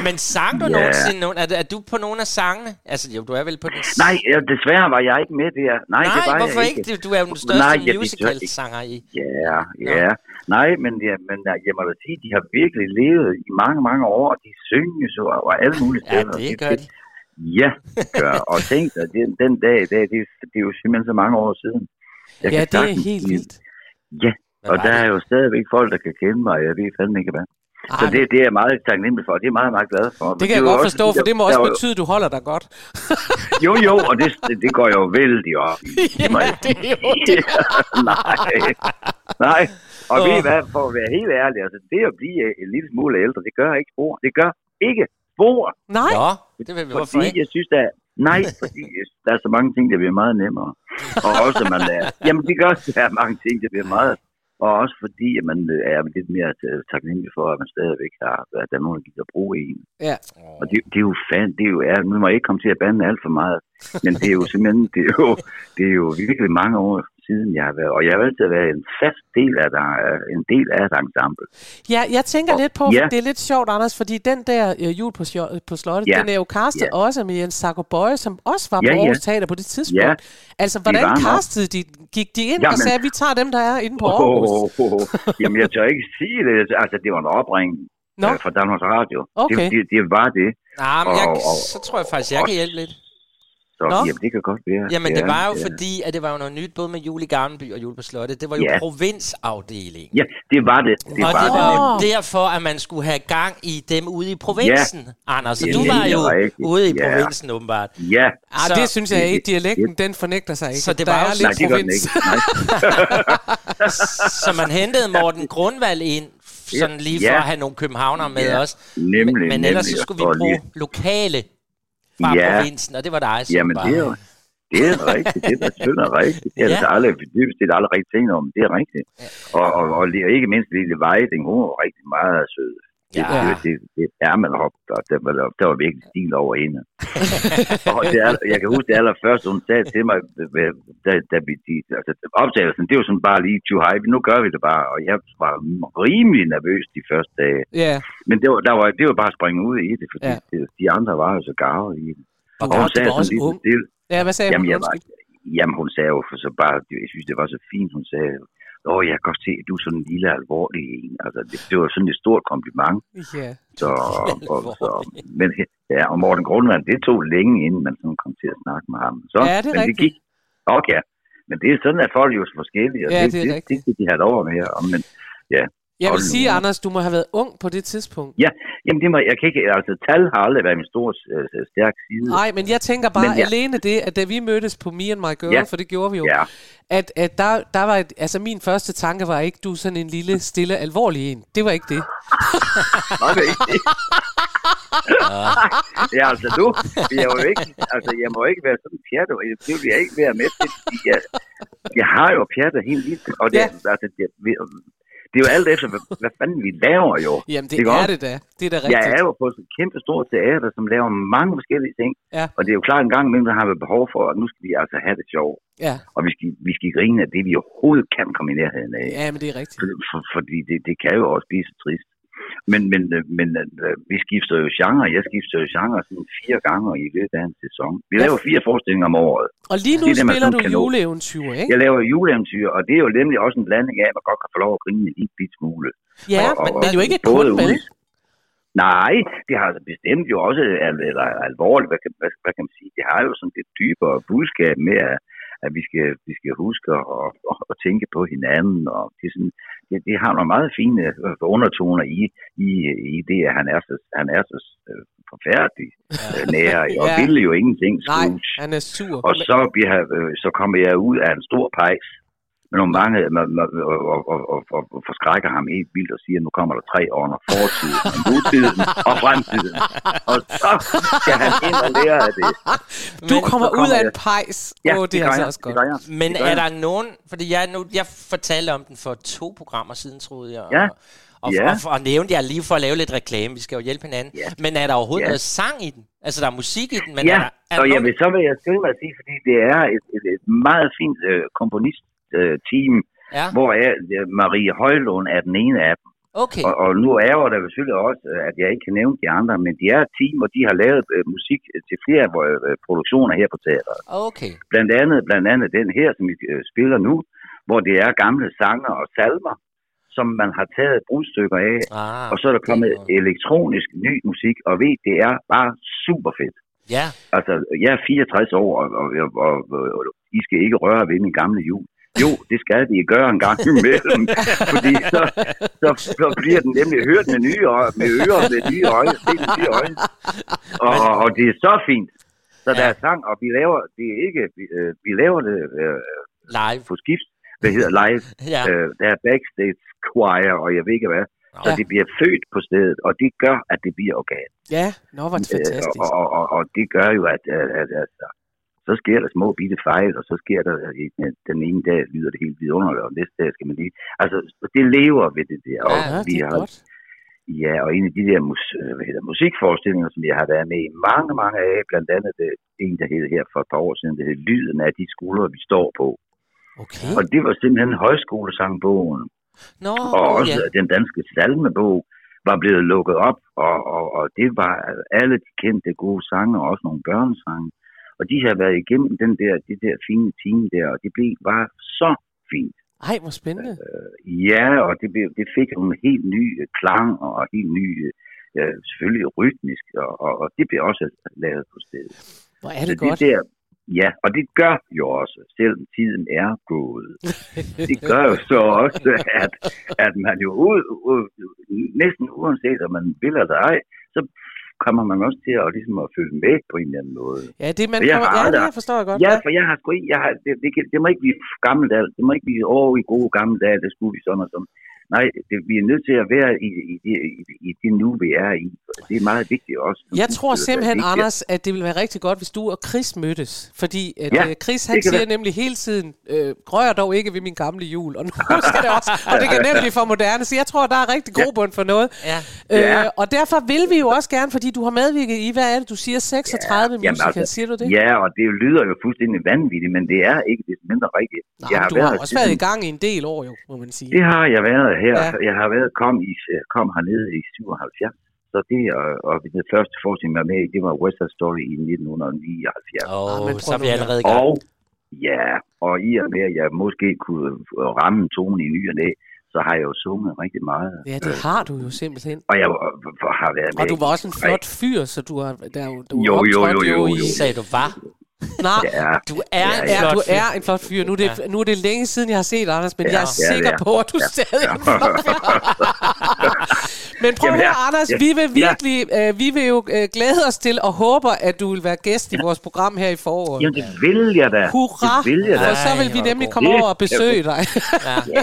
Speaker 1: Men sang du
Speaker 9: Ja.
Speaker 1: nogensinde nogen? Er, er du på nogle af sangene? Altså, jo, du er vel på den...
Speaker 9: Nej, ja, desværre var jeg ikke med der. Nej, det
Speaker 1: Nej,
Speaker 9: var
Speaker 1: hvorfor
Speaker 9: jeg
Speaker 1: ikke?
Speaker 9: ikke?
Speaker 1: Du- er jo den største
Speaker 9: Nej, ja, det-
Speaker 1: musical-sanger i.
Speaker 9: Ja, ja. Nej, men, ja, men ja, jeg må da sige, de har virkelig levet i mange, mange år. De synges jo og alle mulige
Speaker 1: Ja,
Speaker 9: steder.
Speaker 1: det gør de.
Speaker 9: Ja, det gør. Og tænk dig, den, den dag i dag, det, det er jo simpelthen så mange år siden. Jeg
Speaker 2: Ja, det er
Speaker 9: sagtens
Speaker 2: helt vildt.
Speaker 9: Ja, og der
Speaker 1: det?
Speaker 9: er jo stadigvæk folk, der kan kende mig, og jeg ved fandme ikke hvad. Så det, det er jeg meget taknemmelig for, og det er jeg meget, meget glad for.
Speaker 2: Det kan jeg
Speaker 9: er jo
Speaker 2: godt
Speaker 9: også
Speaker 2: forstå, for det må også
Speaker 9: jo-
Speaker 2: betyde, at du holder dig godt.
Speaker 9: Jo, jo, og det, det, det går jeg jo vældig op i. Det jeg
Speaker 2: det er jo det.
Speaker 9: Nej, nej. Og ved I hvad, for at være helt ærlig, altså det at blive en lille smule ældre, det gør ikke spor. Det gør ikke spor.
Speaker 2: Nej,
Speaker 1: Nå, det vil vi hvorfor
Speaker 9: Fordi
Speaker 1: ikke?
Speaker 9: jeg synes, er, nej, fordi der er så mange ting, der bliver meget nemmere. Og også, at man er, jamen det gør, der er mange ting, der bliver meget, og også fordi, at man er lidt mere øh, taknemmelig for, at man stadigvæk har, at der er nogen, der gider at bruge en.
Speaker 2: Ja.
Speaker 9: Og det, det er jo fan, det er jo, ja, nu må jeg ikke komme til at bande alt for meget, men det er jo simpelthen, det er jo, det er jo virkelig mange år siden, jeg har været, og jeg har altid været en fast del af, der, en del af et ensemble.
Speaker 2: Ja, jeg tænker
Speaker 9: Og-
Speaker 2: lidt på, for
Speaker 9: ja.
Speaker 2: det er lidt sjovt, Anders, fordi den der øh, jul på, på slottet,
Speaker 9: Ja.
Speaker 2: den er jo castet
Speaker 9: Ja.
Speaker 2: også med Jens Sager Bøje, som også var
Speaker 9: Ja,
Speaker 2: på
Speaker 9: ja.
Speaker 2: Aarhus Teater på det tidspunkt. Altså, hvordan castede de? Gik de ind og
Speaker 9: Jamen.
Speaker 2: sagde, at vi tager dem, der er inde på
Speaker 9: Åh,
Speaker 2: Aarhus?
Speaker 9: oh, oh, Jamen, jeg tør ikke sige det. Altså, det var en opring
Speaker 2: Nå.
Speaker 9: øh, fra Danmarks Radio.
Speaker 2: Okay.
Speaker 9: Det, det, det var det.
Speaker 1: Nej, men jeg,
Speaker 9: Og- og-
Speaker 1: så tror jeg faktisk, jeg kan hjælpe lidt.
Speaker 9: Så
Speaker 2: Nå.
Speaker 9: jamen, det kan godt være.
Speaker 1: Jamen, det
Speaker 9: Ja,
Speaker 1: var jo
Speaker 9: ja.
Speaker 1: fordi, at det var jo noget nyt, både med jul i Gammelby og jul på Slottet. Det var jo
Speaker 9: Ja.
Speaker 1: provinsafdelingen.
Speaker 9: Ja, det var det. Det
Speaker 1: og
Speaker 9: var
Speaker 1: det var jo derfor, at man skulle have gang i dem ude i provinsen, Anders. Så
Speaker 9: Ja,
Speaker 1: du var jo
Speaker 9: rigtigt.
Speaker 1: ude i
Speaker 9: Ja.
Speaker 1: provinsen, åbenbart.
Speaker 9: Ja.
Speaker 2: Ah,
Speaker 1: Så-
Speaker 2: det synes jeg ikke. Dialekten, den fornægter sig ikke.
Speaker 1: Så det var
Speaker 2: er
Speaker 1: jo-
Speaker 2: lidt
Speaker 9: Nej,
Speaker 2: provins.
Speaker 1: Så man hentede Morten Grundvald ind, sådan lige for
Speaker 9: Ja.
Speaker 1: at have nogle københavnere med
Speaker 9: Ja,
Speaker 1: os.
Speaker 9: nemlig,
Speaker 1: men, men ellers så
Speaker 9: nemlig,
Speaker 1: skulle vi bruge
Speaker 9: lige-
Speaker 1: lokale fra
Speaker 9: Ja.
Speaker 1: provinsen, og det var dig, som
Speaker 9: Jamen,
Speaker 1: bare...
Speaker 9: det er jo det er rigtigt. Det er selvfølgelig rigtigt. Det er
Speaker 1: Ja.
Speaker 9: ja. aldrig, dybest set aldrig rigtig tænkt om. Det er rigtigt. Og, og, og, li- ikke mindst Lille Vejding, hun var rigtig meget sød. Det,
Speaker 1: Ja.
Speaker 9: det, det, det er man op, og der var, der var virkelig stil over hende. og det er, jeg kan huske det allerførste, hun sagde til mig, da, da vi, de, altså, optagelsen, det var sådan bare lige too high, nu gør vi det bare, og jeg var rimelig nervøs de første dage.
Speaker 2: Ja,
Speaker 9: Men det var, der var, det var bare at springe ud i det, fordi
Speaker 2: ja.
Speaker 9: det, de andre var jo så garve i det.
Speaker 2: Og
Speaker 9: Og hun sagde
Speaker 2: også
Speaker 9: sådan lige
Speaker 2: ung.
Speaker 9: så stille.
Speaker 2: ja hvad sagde
Speaker 9: Jamen,
Speaker 2: hun?
Speaker 9: jeg var, jamen, hun sagde jo for så bare, jeg synes, det var så fint, hun sagde, åh, jeg kan godt se, at du er sådan en lille alvorlig en. Altså, det, det var sådan et stort kompliment.
Speaker 2: Ja.
Speaker 9: Så, og, så, men, ja, og Morten Grundvald, det tog længe, inden man sådan kom til at snakke med ham. Så,
Speaker 2: Ja, det er
Speaker 9: men
Speaker 2: rigtigt.
Speaker 9: det gik. Okay. Men det er sådan, at folk jo er forskellige, og
Speaker 2: Ja,
Speaker 9: det,
Speaker 2: det er
Speaker 9: det, det, skal de have lov med her. Men, ja,
Speaker 2: Jeg vil sige. Anders, du må have været ung på det tidspunkt.
Speaker 9: ja, jamen det må, jeg kan ikke, altså tal har aldrig været min store øh, stærk side.
Speaker 2: Nej, men jeg tænker bare
Speaker 9: Men ja.
Speaker 2: alene det, at da vi mødtes på Me and My Girl,
Speaker 9: Ja.
Speaker 2: for det gjorde vi jo,
Speaker 9: Ja,
Speaker 2: at, at der, der var et, altså min første tanke var ikke, du er sådan en lille, stille, alvorlig en. Det var ikke det.
Speaker 9: Nå, det ikke det. ja, altså nu, jeg, jo ikke, altså, jeg må ikke være sådan pjattet, og det vil jeg ikke være med til, fordi jeg, jeg har jo pjattet helt vildt, og det,
Speaker 2: ja.
Speaker 9: altså, det, det er jo alt efter, hvad, hvad fanden vi laver jo.
Speaker 2: Jamen, det
Speaker 9: Ikke
Speaker 2: er
Speaker 9: også?
Speaker 2: det da. Det er da
Speaker 9: Jeg
Speaker 2: rigtigt.
Speaker 9: er jo på et kæmpe stort teater, som laver mange forskellige ting.
Speaker 2: Ja.
Speaker 9: Og det er jo klart en gang imellem, har vi behov for, at nu skal vi altså have det sjovt.
Speaker 2: Ja.
Speaker 9: Og vi skal, vi skal grine af det, vi overhovedet kan komme i nærheden af.
Speaker 2: ja, men det er rigtigt.
Speaker 9: For, for, fordi det, det kan jo også blive så trist. Men, men, øh, men øh, vi skifter jo genre. Jeg skifter jo genre sådan fire gange i løbet af en sæson. Vi
Speaker 2: Ja.
Speaker 9: laver fire forestillinger om året.
Speaker 2: Og lige nu
Speaker 9: Det er
Speaker 2: spiller du juleeventyr, ikke?
Speaker 9: Jeg laver juleeventyr, og det er jo nemlig også en blanding af, at man godt kan få lov at grine en lille bit smule.
Speaker 2: Ja,
Speaker 9: Og-
Speaker 2: men,
Speaker 9: og-
Speaker 2: men jo ikke
Speaker 9: både
Speaker 2: kun, vel?
Speaker 9: Nej, det har altså bestemt jo også eller alvorligt, hvad kan, hvad, hvad kan man sige, det har jo sådan et dybere budskab med, at, at vi, skal, vi skal huske at, at, at tænke på hinanden, og det, er sådan, det, det har nogle meget fine øh, undertoner i, i, i det, at han er så, han er så øh, forfærdelig øh, nær, og
Speaker 2: Ja.
Speaker 9: vil jo ingenting,
Speaker 2: Nej,
Speaker 9: Scrooge.
Speaker 2: han er sur.
Speaker 9: Og så, bliver, så kommer jeg ud af en stor pejs med nogle mange, med, og, og, og, og, og, og forskrækker ham helt vildt og siger, at nu kommer der tre år, når fortiden, nutiden og fremtiden. Og så skal han ind og lære af det.
Speaker 2: Du
Speaker 1: Men-
Speaker 2: kommer
Speaker 9: så
Speaker 2: ud
Speaker 9: kommer
Speaker 2: af en pejs.
Speaker 9: Ja,
Speaker 2: Åh, det,
Speaker 9: det,
Speaker 2: er altså
Speaker 9: jeg.
Speaker 2: også
Speaker 9: Det
Speaker 2: godt.
Speaker 9: jeg.
Speaker 1: Men
Speaker 9: Det
Speaker 1: er der nogen, fordi jeg, nu, jeg fortalte om den for to programmer siden, troede jeg.
Speaker 9: Ja.
Speaker 1: Og,
Speaker 9: Ja.
Speaker 1: og, og, og nævnte jeg lige for at lave lidt reklame, vi skal jo hjælpe hinanden.
Speaker 9: Ja.
Speaker 1: Men er der overhovedet
Speaker 9: Ja.
Speaker 1: noget sang i den? Altså, der er musik i den, men
Speaker 9: ja,
Speaker 1: er der, er der
Speaker 9: og
Speaker 1: nogen-
Speaker 9: vil, så vil jeg skynde mig at sige, fordi det er et, et, et meget fint øh, komponist-team,
Speaker 1: Ja,
Speaker 9: hvor øh, Marie Højlund er den ene af dem.
Speaker 1: okay.
Speaker 9: Og, og nu er jo der selvfølgelig også, øh, at jeg ikke kan nævne de andre, men de er et team, og de har lavet øh, musik til flere vores øh, produktioner her på teateret.
Speaker 1: Okay.
Speaker 9: Blandt andet, blandt andet den her, som vi øh, spiller nu, hvor det er gamle sanger og salmer, som man har taget brudstykker af,
Speaker 1: Ah,
Speaker 9: og så er der kommet
Speaker 1: noget.
Speaker 9: elektronisk ny musik, og ved, det er bare super fedt.
Speaker 1: Ja,
Speaker 9: Altså, jeg er 64 år, og, og, og, og, og I skal ikke røre ved min gamle jul. Jo, det skal de gøre en gang imellem, fordi så, så, så bliver den nemlig hørt med nye øjne, med ører, med nye øjne, set med nye øjne. Og, og, og det er så fint. Så der er sang, og vi laver det er ikke, vi, øh, vi laver det øh,
Speaker 1: live.
Speaker 9: på skift, hvad hedder live.
Speaker 1: Ja.
Speaker 9: Øh, der er backstage choir, og jeg ved ikke hvad. Så
Speaker 2: Ja.
Speaker 9: det bliver født på stedet, og det gør, at det bliver organ.
Speaker 2: Ja, nå, hvor det fantastisk.
Speaker 9: Øh, og, og, og det gør jo, at, at, at, at, at så sker der små bitte fejl, og så sker der øh, den ene dag lyder det helt vidunderligt, og næste dag skal man lige... Altså, det lever ved det der. Og
Speaker 2: Ja,
Speaker 9: vi
Speaker 2: det er
Speaker 9: har,
Speaker 2: godt.
Speaker 9: Ja, og en af de der mus, øh, hvad hedder, musikforestillinger, som jeg har været med i mange, mange af, blandt andet det, en, der hed her for et par år siden, det hed Lyden af de skuldre, vi står på.
Speaker 1: Okay.
Speaker 9: Og det var simpelthen højskolesangbogen,
Speaker 1: Nå,
Speaker 9: og også
Speaker 1: ja.
Speaker 9: den danske salmebog var blevet lukket op, og, og, og det var alle de kendte gode sange, og også nogle børnesange. Og de har været igennem den der, det der fine team der, og det blev bare så fint.
Speaker 2: Ej, hvor spændende.
Speaker 9: Ja, og det, blev, det fik en helt ny øh, klang, og helt ny, øh, selvfølgelig rytmisk, og, og, og det blev også lavet på stedet.
Speaker 2: Hvor er
Speaker 9: Så
Speaker 2: det godt.
Speaker 9: der, Ja, og det gør jo også, selvom tiden er gået. Det gør jo så også, at, at man jo ud, ud, næsten uanset om man vil eller ej, så kommer man også til at, ligesom at følge med på en eller anden måde.
Speaker 2: Ja, det, man kommer, ja, det forstår jeg godt.
Speaker 9: Ja, for jeg har sgu ikke, jeg har, det, det, det må ikke blive gammelt. Det må ikke blive over i gode gamle dage, det skulle vi sådan og sådan. Nej, det, vi er nødt til at være i, i, det, i, i det nu, vi er i. Det er meget vigtigt også.
Speaker 2: Jeg tror simpelthen. Anders, at det ville være rigtig godt, hvis du og Chris mødtes. Fordi at,
Speaker 9: Ja,
Speaker 2: ja, Chris, han siger
Speaker 9: være.
Speaker 2: nemlig hele tiden, øh, rør dog ikke ved min gamle jul. Og nu skal det også, og det kan nemt blive for moderne. Så jeg tror, der er rigtig god bund for noget.
Speaker 1: Ja.
Speaker 2: Øh, og derfor vil vi jo også gerne, fordi du har medvirket i, hvad er det, du siger, 36 ja, musicals, siger du det?
Speaker 9: Ja, og det lyder jo fuldstændig vanvittigt, men det er ikke det mindre rigtigt.
Speaker 2: Nå, men du har også været i gang i en del år jo, må man sige.
Speaker 9: Det har jeg været her.
Speaker 2: Ja.
Speaker 9: Jeg har været kom, i, kom hernede i 77. Så det, og, og det første forestilling, jeg var med i, det var West Side Story i 1979.
Speaker 1: Åh, oh,
Speaker 2: prøv
Speaker 1: så er vi allerede i gang.
Speaker 9: Og ja, og i og med, at jeg måske kunne ramme tonen i ny og næ, så har jeg jo sunget rigtig meget.
Speaker 2: Ja, det har du jo simpelthen.
Speaker 9: Og jeg var- har været med.
Speaker 2: Og du var også en flot fyr, så du har, der, er jo- du
Speaker 9: Jo, jo,
Speaker 2: optrådte
Speaker 9: jo, jo,
Speaker 2: i...
Speaker 9: jo.
Speaker 1: Sagde du var?
Speaker 2: Nej,
Speaker 9: Ja,
Speaker 1: Du er
Speaker 2: Ja,
Speaker 1: flot
Speaker 2: du er en flot fyr. Nu er det,
Speaker 1: Ja.
Speaker 2: nu er det længe siden, jeg har set Anders, men
Speaker 9: Ja,
Speaker 2: jeg er
Speaker 9: ja,
Speaker 2: sikker
Speaker 9: ja.
Speaker 2: på, at du stadig er en flot fyr. Men prøv at
Speaker 9: Jamen,
Speaker 2: høre,
Speaker 9: ja,
Speaker 2: Anders,
Speaker 9: ja,
Speaker 2: vi vil
Speaker 9: ja.
Speaker 2: virkelig, øh, vi vil jo øh, glæde os til og håber, at du vil være gæst i vores program her i foråret.
Speaker 9: Jamen, det vil jeg da.
Speaker 2: Hurra,
Speaker 9: Det vil jeg da.
Speaker 2: for så vil vi nemlig komme over og
Speaker 9: Det-
Speaker 2: besøge dig.
Speaker 1: Ja.
Speaker 9: Ja,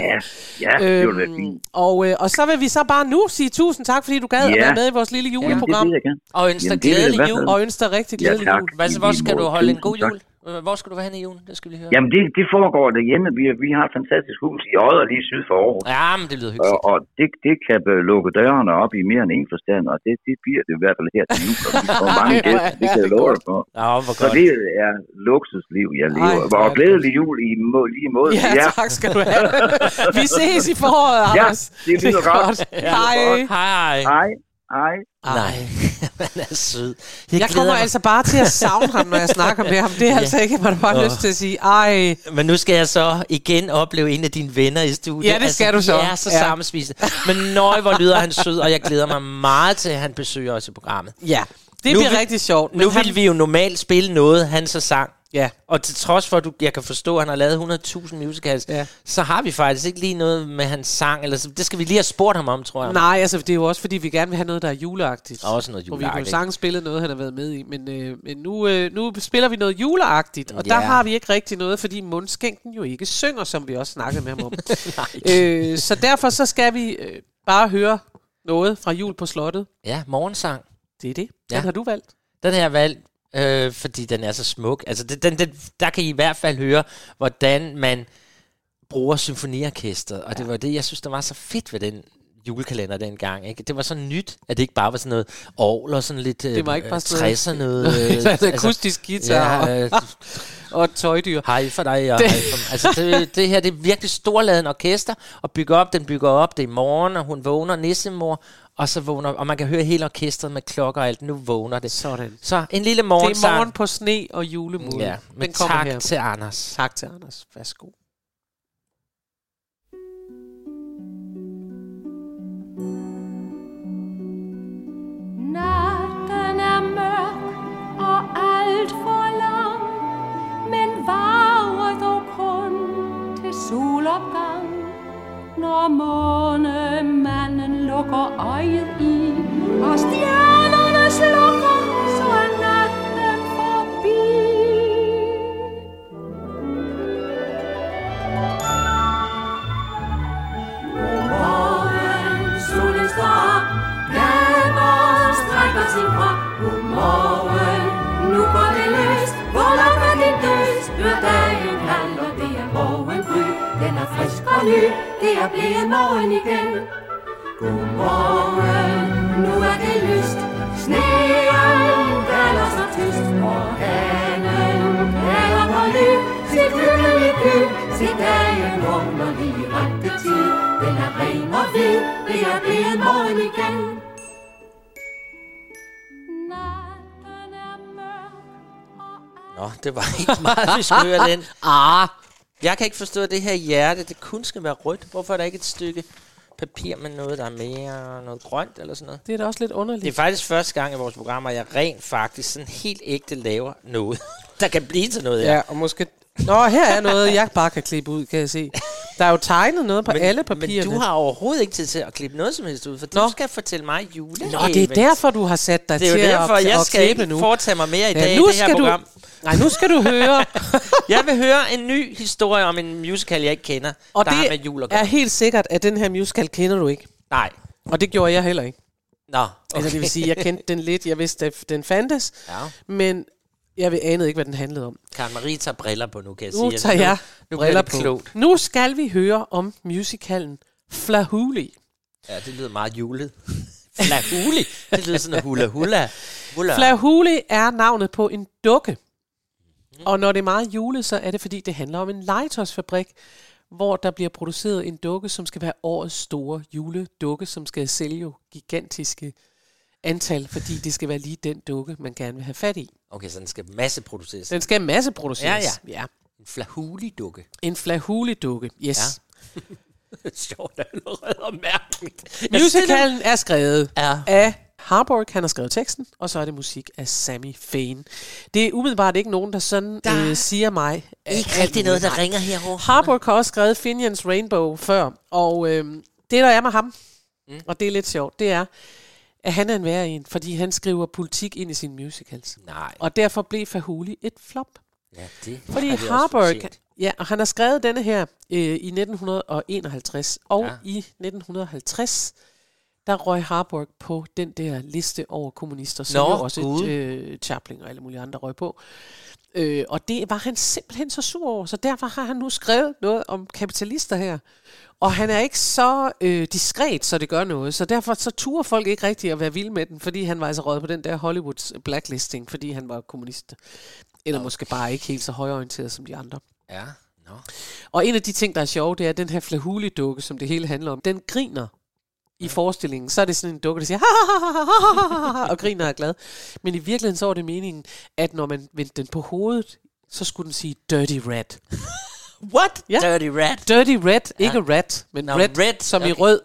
Speaker 9: ja, det ville være
Speaker 2: Øhm,
Speaker 9: fint.
Speaker 2: og, øh, og så vil vi så bare nu sige tusind tak, fordi du gad at
Speaker 9: Ja.
Speaker 2: være med i vores lille
Speaker 9: Jamen, det
Speaker 2: juleprogram.
Speaker 9: vil jeg gerne.
Speaker 1: Og ønsker
Speaker 9: vil
Speaker 1: glædelig jul.
Speaker 2: Og ønsker dig rigtig
Speaker 9: Ja,
Speaker 2: glædelig jul.
Speaker 1: Hvad, hvor skal du holde en god jul? Øh, Hvor skal du være henne i julen? Det skal vi lige høre.
Speaker 9: Jamen, det, det foregår derhjemme. Vi, vi har et fantastisk hus i Odder, lige syd for Aarhus.
Speaker 1: Ja, men det lyder
Speaker 9: Og,
Speaker 1: hyggeligt.
Speaker 9: og det, det kan øh, lukke dørene op i mere end en forstand, og det, det bliver det i hvert fald her til jul, og vi får mange
Speaker 2: Ej,
Speaker 9: gæster, det kan jeg
Speaker 2: det
Speaker 9: love
Speaker 2: godt.
Speaker 9: dig for.
Speaker 1: Ja, hvor
Speaker 9: Så
Speaker 1: godt.
Speaker 9: det er luksusliv, jeg
Speaker 2: Ej,
Speaker 9: lever.
Speaker 2: er
Speaker 9: og
Speaker 2: det
Speaker 9: glædelig jul i må, lige måde.
Speaker 2: Ja, tak skal du have. Vi ses i foråret,
Speaker 9: Ja,
Speaker 2: Anders.
Speaker 9: det lyder godt.
Speaker 2: Hej.
Speaker 1: Hej.
Speaker 9: Hej, hej.
Speaker 1: Nej, han er sød. Jeg,
Speaker 2: Jeg
Speaker 1: glæder
Speaker 2: kommer
Speaker 1: mig.
Speaker 2: altså bare til at savne ham, når jeg snakker med ham. Det er altså ikke, du bare har lyst til at sige. Ej,
Speaker 1: Men nu skal jeg så igen opleve en af dine venner i studiet.
Speaker 2: Ja, det skal du så.
Speaker 1: Vi er så
Speaker 2: Ja.
Speaker 1: sammenspisende. Men nøj, hvor lyder han sød, og jeg glæder mig meget til, at han besøger os i programmet.
Speaker 2: ja. Det
Speaker 1: Nu
Speaker 2: bliver
Speaker 1: vil-
Speaker 2: rigtig sjovt.
Speaker 1: Nu vil vi jo normalt spille noget, han så sang.
Speaker 2: Ja.
Speaker 1: Og til trods for, at du, jeg kan forstå, at han har lavet 100.000 musicals,
Speaker 2: Ja.
Speaker 1: så har vi faktisk ikke lige noget med hans sang. Eller, så, det skal vi lige have spurgt ham om, tror jeg.
Speaker 2: Nej, altså det er jo også fordi, vi gerne vil have noget, der er juleagtigt.
Speaker 1: Også noget
Speaker 2: Og vi
Speaker 1: juleagtigt.
Speaker 2: jo sagtens spille noget, han har været med i. Men, øh, men nu, øh, nu spiller vi noget juleagtigt. Og der
Speaker 1: Ja.
Speaker 2: har vi ikke rigtig noget, fordi mundskænken jo ikke synger, som vi også snakkede med ham om. øh, så derfor så skal vi øh, bare høre noget fra jul på slottet.
Speaker 1: Ja, morgensang.
Speaker 2: Det er det. Den
Speaker 1: Ja.
Speaker 2: har du valgt.
Speaker 1: Den har jeg valgt, øh, fordi den er så smuk. Altså, det, den, den, der kan I i hvert fald høre, hvordan man bruger symfoniorkestret. Og det var det, jeg synes, der var så fedt ved den julekalender dengang. Ikke? Det var så nyt, at det ikke bare var sådan noget ovl og sådan lidt
Speaker 2: Det var ikke bare sådan noget-
Speaker 1: 60'er noget. øh,
Speaker 2: en akustisk guitar
Speaker 1: ja, øh,
Speaker 2: og et tøjdyr.
Speaker 1: hej for dig og hej for. Altså, det, det her det er virkelig storladen orkester, og bygger op, den bygger op. Det er morgen, og hun vågner, nissemor, og så vågner, og man kan høre hele orkestret med klokker og alt. Nu vågner det.
Speaker 2: Sådan.
Speaker 1: Så en lille
Speaker 2: Det
Speaker 1: morgensang.
Speaker 2: er morgen på sne og julemod.
Speaker 1: Ja, men
Speaker 2: Den kommer
Speaker 1: tak
Speaker 2: her.
Speaker 1: til Anders.
Speaker 2: Tak til Anders. Værsgo.
Speaker 5: Natten er mørk og alt for lang, men varer dog kun til solopgang. Når månemanden lukker øjet i, og stjernerne slukker, så er natten forbi. Godmorgen, solen står op, gaver strækker sin krop. Godmorgen, nu går det løs, hvor langt er din døs? Hør dag og ny, det er blevet morgen igen. Godmorgen, nu er det lyst, sneen falder så tyst, og hanen kalder på ny, sit hyggelige ky, sit dagen vågner lige rette tid, den er ren og hvid, det er blevet morgen igen.
Speaker 1: Nå, det var ikke meget, vi skulle høre den.
Speaker 2: Ah,
Speaker 1: Jeg kan ikke forstå, at det her hjerte, det kun skal være rødt. Hvorfor er der ikke et stykke papir med noget, der er mere noget grønt eller sådan noget?
Speaker 2: det er da også lidt underligt.
Speaker 1: Det er faktisk første gang i vores program, at jeg rent faktisk sådan helt ægte laver noget. der kan blive til noget, ja.
Speaker 2: Ja, og måske... Nå, her er noget, jeg bare kan klippe ud, kan jeg se. Der er jo tegnet noget på men, alle papirerne.
Speaker 1: Men du har overhovedet ikke tid til at klippe noget som helst ud, for
Speaker 2: Nå.
Speaker 1: du skal fortælle mig jule.
Speaker 2: Nå, det er derfor, du har sat dig
Speaker 1: Det er
Speaker 2: til
Speaker 1: jo derfor,
Speaker 2: at,
Speaker 1: jeg
Speaker 2: at
Speaker 1: skal ikke
Speaker 2: nu.
Speaker 1: foretage mig mere i dag i
Speaker 2: nu
Speaker 1: det her
Speaker 2: skal
Speaker 1: program.
Speaker 2: Du, nej, nu skal du høre.
Speaker 1: Jeg vil høre en ny historie om en musical, jeg ikke kender,
Speaker 2: Og
Speaker 1: der har med
Speaker 2: det
Speaker 1: jul at gøre.
Speaker 2: er helt sikkert, at den her musical kender du ikke.
Speaker 1: Nej.
Speaker 2: Og det gjorde jeg heller ikke.
Speaker 1: Nå,
Speaker 2: Okay. Altså, det vil sige, jeg kendte den lidt. Jeg vidste, at den fandtes.
Speaker 1: Ja.
Speaker 2: Men jeg ved- anede ikke, hvad den handlede om.
Speaker 1: Karen Marie tager briller på nu, kan jeg
Speaker 2: Nu
Speaker 1: sige.
Speaker 2: tager jeg
Speaker 1: nu bliver
Speaker 2: briller på.
Speaker 1: klogt.
Speaker 2: Nu skal vi høre om musicalen Flahuli.
Speaker 1: Ja, det lyder meget julet. Flahuli. Det lyder sådan hula hula. hula.
Speaker 2: Flahuli er navnet på en dukke. Og når det er meget julet, så er det fordi, det handler om en legetøjsfabrik, hvor der bliver produceret en dukke, som skal være årets store juledukke, som skal sælge gigantiske antal, fordi det skal være lige den dukke, man gerne vil have fat i.
Speaker 1: Okay, så den skal masseproduceres.
Speaker 2: Den skal masseproduceres.
Speaker 1: Ja,
Speaker 2: ja.
Speaker 1: En flahuli-dukke.
Speaker 2: En flahuli-dukke, yes.
Speaker 1: Ja. Sjovt allerede og mærkeligt.
Speaker 2: Musicalen er skrevet
Speaker 1: Ja.
Speaker 2: af Harburg, han har skrevet teksten, og så er det musik af Sammy Fain. Det er umiddelbart ikke nogen, der sådan
Speaker 1: Der
Speaker 2: øh, siger mig...
Speaker 1: Ikke rigtig noget, der ringer herovre.
Speaker 2: Harburg har også skrevet Finians Rainbow før, og øh, det der er med ham, mm. og det er lidt sjovt, det er, at han er en værre en, fordi han skriver politik ind i sine musicals.
Speaker 1: Nej.
Speaker 2: Og derfor blev Fahuli et flop.
Speaker 1: Ja, det
Speaker 2: Fordi
Speaker 1: har de også
Speaker 2: Harburg, ja, og han har skrevet denne her øh, i 1951, og
Speaker 1: ja.
Speaker 2: i 1950, der røg Harburg på den der liste over kommunister, som
Speaker 1: Nå,
Speaker 2: jo også et, øh, Chaplin og alle mulige andre røg på. Øh, og det var han simpelthen så sur over, så derfor har han nu skrevet noget om kapitalister her. Og han er ikke så øh, diskret, så det gør noget. Så derfor så turer folk ikke rigtig at være vilde med den, fordi han var altså røget på den der Hollywoods blacklisting, fordi han var kommunist. Eller måske bare ikke helt så højorienteret som de andre.
Speaker 1: Ja, nå.
Speaker 2: Og en af de ting, der er sjove, det er at den her flahuli-dukke, som det hele handler om. Den griner i forestillingen. Så er det sådan en dukke, der siger, og griner og er glad. Men i virkeligheden så var det meningen, at når man vendte den på hovedet, så skulle den sige Dirty Red.
Speaker 1: What?
Speaker 2: Ja.
Speaker 1: Dirty rat?
Speaker 2: Dirty Red, ikke rat, men
Speaker 1: Nå,
Speaker 2: red,
Speaker 1: red,
Speaker 2: som i
Speaker 1: okay.
Speaker 2: rød.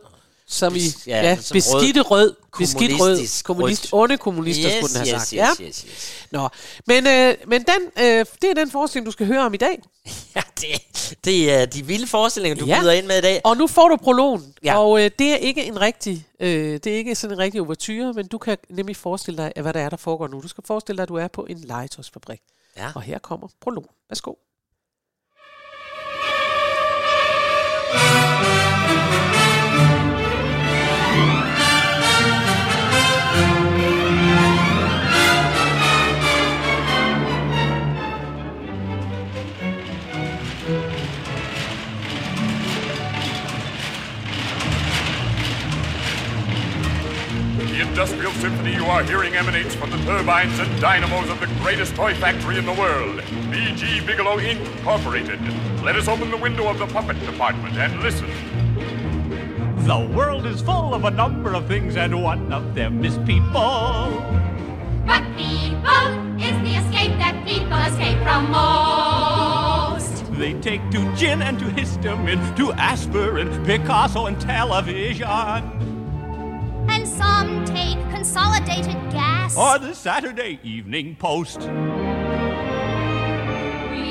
Speaker 2: Som i,
Speaker 1: ja,
Speaker 2: ja,
Speaker 1: som
Speaker 2: beskidte rød. Beskidt rød. Kommunist, onde kommunister,
Speaker 1: yes,
Speaker 2: skulle den have
Speaker 1: yes,
Speaker 2: sagt.
Speaker 1: yes,
Speaker 2: ja.
Speaker 1: yes, yes.
Speaker 2: Nå, men, øh, men den, øh, det er den forestilling, du skal høre om i dag.
Speaker 1: Ja, det, det er de vilde forestillinger, du
Speaker 2: Ja.
Speaker 1: byder ind med i dag.
Speaker 2: Og nu får du prologen,
Speaker 1: Ja.
Speaker 2: og øh, det er ikke en rigtig, øh, det er ikke sådan en rigtig ouverture, men du kan nemlig forestille dig, hvad der er, der foregår nu. Du skal forestille dig, at du er på en legetøjsfabrik.
Speaker 1: Ja.
Speaker 2: Og her kommer prologen. Værsgo.
Speaker 10: Industrial symphony you are hearing emanates from the turbines and dynamos of the greatest toy factory in the world, B.G. Bigelow Incorporated. Let us open the window of the puppet department and listen.
Speaker 11: The world is full of a number of things, and one of them is people.
Speaker 5: But people is the escape that people escape from most.
Speaker 11: They take to gin and to histamine, to aspirin, Picasso, and television.
Speaker 6: And some take consolidated gas.
Speaker 11: Or the Saturday Evening Post.
Speaker 5: We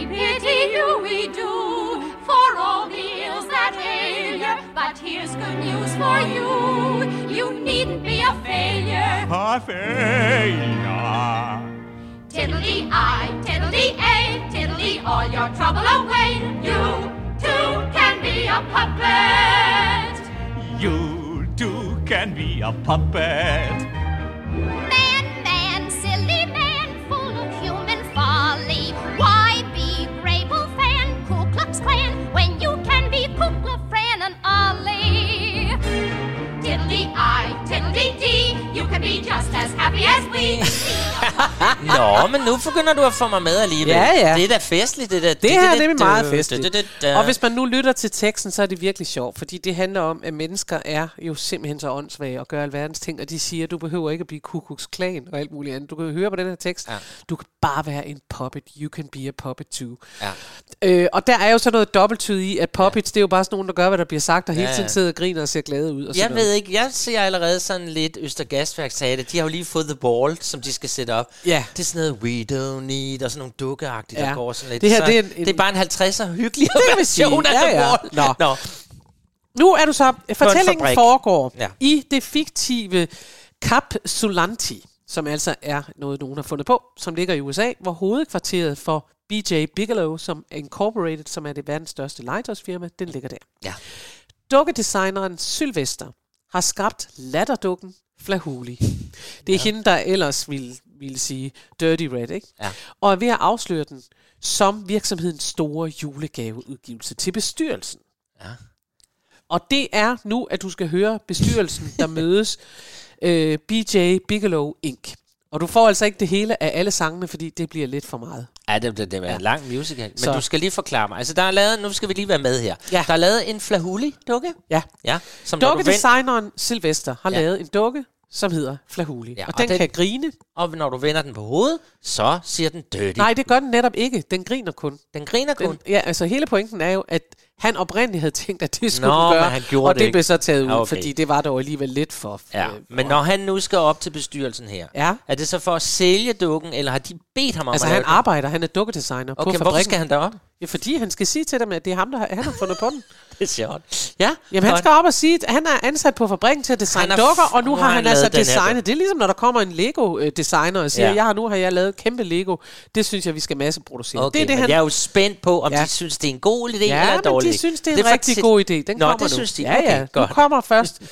Speaker 5: pity you, we do, for all the ills that ail you. But here's good news for you. You needn't be a failure.
Speaker 11: A failure.
Speaker 5: Tiddly I, tiddly A, tiddly all your trouble away. You too can be a puppet.
Speaker 11: You can be a puppet.
Speaker 6: Man, man, silly man, full of human folly. Why be Grable fan, Ku Klux Klan, when you can be Ku Klux Fran and Ollie?
Speaker 5: Tiddly I, tiddly D, you can be just as happy as we.
Speaker 1: Nå, men nu begynder du at få mig med alligevel.
Speaker 2: Ja, ja.
Speaker 1: Det er da festligt, det der.
Speaker 2: Det her er nemlig meget festligt. Og hvis man nu lytter til teksten, så er det virkelig sjovt, fordi det handler om, at mennesker er jo simpelthen så åndssvage og gør alverdens ting, og de siger, at du behøver ikke at blive kukuks klan og alt muligt andet. Du kan høre på den her tekst,
Speaker 1: Ja.
Speaker 2: du kan bare være en puppet. You can be a puppet too.
Speaker 1: Ja.
Speaker 2: Øh, og der er jo så noget dobbelttyd i, at puppets, ja. det er jo bare sådan nogen, der gør, hvad der bliver sagt, og hele
Speaker 1: Ja,
Speaker 2: tiden
Speaker 1: ja.
Speaker 2: sidder og griner og ser glade ud. Og
Speaker 1: Jeg
Speaker 2: sådan
Speaker 1: ved
Speaker 2: noget.
Speaker 1: ikke, jeg ser allerede sådan lidt Østergasværk sagde det. De har jo lige fået The Ball, som de skal sætte op.
Speaker 2: Ja.
Speaker 1: Det er sådan noget We Don't Need, og sådan nogle dukkeagtige,
Speaker 2: Ja.
Speaker 1: der går sådan lidt.
Speaker 2: Det her,
Speaker 1: så,
Speaker 2: det er en-
Speaker 1: det er bare en 50'er hyggelig version af
Speaker 2: ja, ja. Nå.
Speaker 1: Nå.
Speaker 2: Nu er du så... Fortællingen foregår
Speaker 1: Ja.
Speaker 2: i det fiktive Cap Sulanti, som altså er noget, nogen har fundet på, som ligger i USA, hvor hovedkvarteret for BJ Bigelow, som er Incorporated, som er det verdens største legetøjsfirma, den ligger der.
Speaker 1: Ja.
Speaker 2: Dukkedesigneren Sylvester har skabt latterdukken Flahuli. Det er ja. hende, der ellers ville, ville sige Dirty Red, ikke?
Speaker 1: Ja.
Speaker 2: Og er ved at afsløre den som virksomhedens store julegaveudgivelse til bestyrelsen.
Speaker 1: Ja.
Speaker 2: Og det er nu, at du skal høre bestyrelsen, der mødes øh, BJ Bigelow Inc. Og du får altså ikke det hele af alle sangene, fordi det bliver lidt for meget.
Speaker 1: Ja, det, det, det var en lang musical. Men
Speaker 2: Så-
Speaker 1: du skal lige forklare mig. Altså, der er lavet, nu skal vi lige være med her.
Speaker 2: Ja.
Speaker 1: Der er lavet en flahuli-dukke.
Speaker 2: Ja.
Speaker 1: Ja. Som når du vend-
Speaker 2: Dukkedesigneren Sylvester har
Speaker 1: Ja.
Speaker 2: ja. lavet en dukke, som hedder Flahuli.
Speaker 1: Ja,
Speaker 2: Ja, og,
Speaker 1: og
Speaker 2: den,
Speaker 1: den-
Speaker 2: kan grine.
Speaker 1: Og når du vender den på hovedet, så siger den dirty.
Speaker 2: Nej, det gør den netop ikke. Den griner kun.
Speaker 1: Den griner kun.
Speaker 2: Den, ja, altså hele pointen er jo, at han oprindeligt havde tænkt, at det skulle
Speaker 1: Nå,
Speaker 2: den gøre,
Speaker 1: han gjorde
Speaker 2: og
Speaker 1: det
Speaker 2: det, blev så taget ud,
Speaker 1: Ja, okay.
Speaker 2: fordi det var dog alligevel lidt for...
Speaker 1: Ja,
Speaker 2: øh,
Speaker 1: men når han nu skal op til bestyrelsen her,
Speaker 2: Ja.
Speaker 1: er det så for at sælge dukken, eller har de bedt ham om
Speaker 2: Altså
Speaker 1: at
Speaker 2: han
Speaker 1: lave den?
Speaker 2: arbejder, han er dukkedesigner på
Speaker 1: Okay,
Speaker 2: fabrikken.
Speaker 1: hvorfor skal han derop?
Speaker 2: Ja, fordi han skal sige til dem, at det er ham, der har, han har fundet på den.
Speaker 1: Det er sjovt. Ja,
Speaker 2: Jamen han skal op og sige, at han er ansat på fabrikken til at designe dukker, og nu,
Speaker 1: nu
Speaker 2: har han,
Speaker 1: han
Speaker 2: altså designet. Det er ligesom, når der kommer en Lego-designer og siger,
Speaker 1: Ja.
Speaker 2: ja. jeg har nu har jeg lavet et kæmpe Lego. Det synes jeg, vi skal masseproducere.
Speaker 1: Okay,
Speaker 2: det er det,
Speaker 1: men
Speaker 2: han...
Speaker 1: jeg er jo spændt på, om
Speaker 2: Ja.
Speaker 1: de synes, det er en god idé
Speaker 2: Ja,
Speaker 1: eller en
Speaker 2: men
Speaker 1: dårlig
Speaker 2: de synes, det er en
Speaker 1: var
Speaker 2: rigtig
Speaker 1: til-
Speaker 2: god idé. Den
Speaker 1: Nå,
Speaker 2: kommer
Speaker 1: det
Speaker 2: nu.
Speaker 1: synes de.
Speaker 2: Ja,
Speaker 1: okay,
Speaker 2: ja.
Speaker 1: godt.
Speaker 2: Nu kommer først.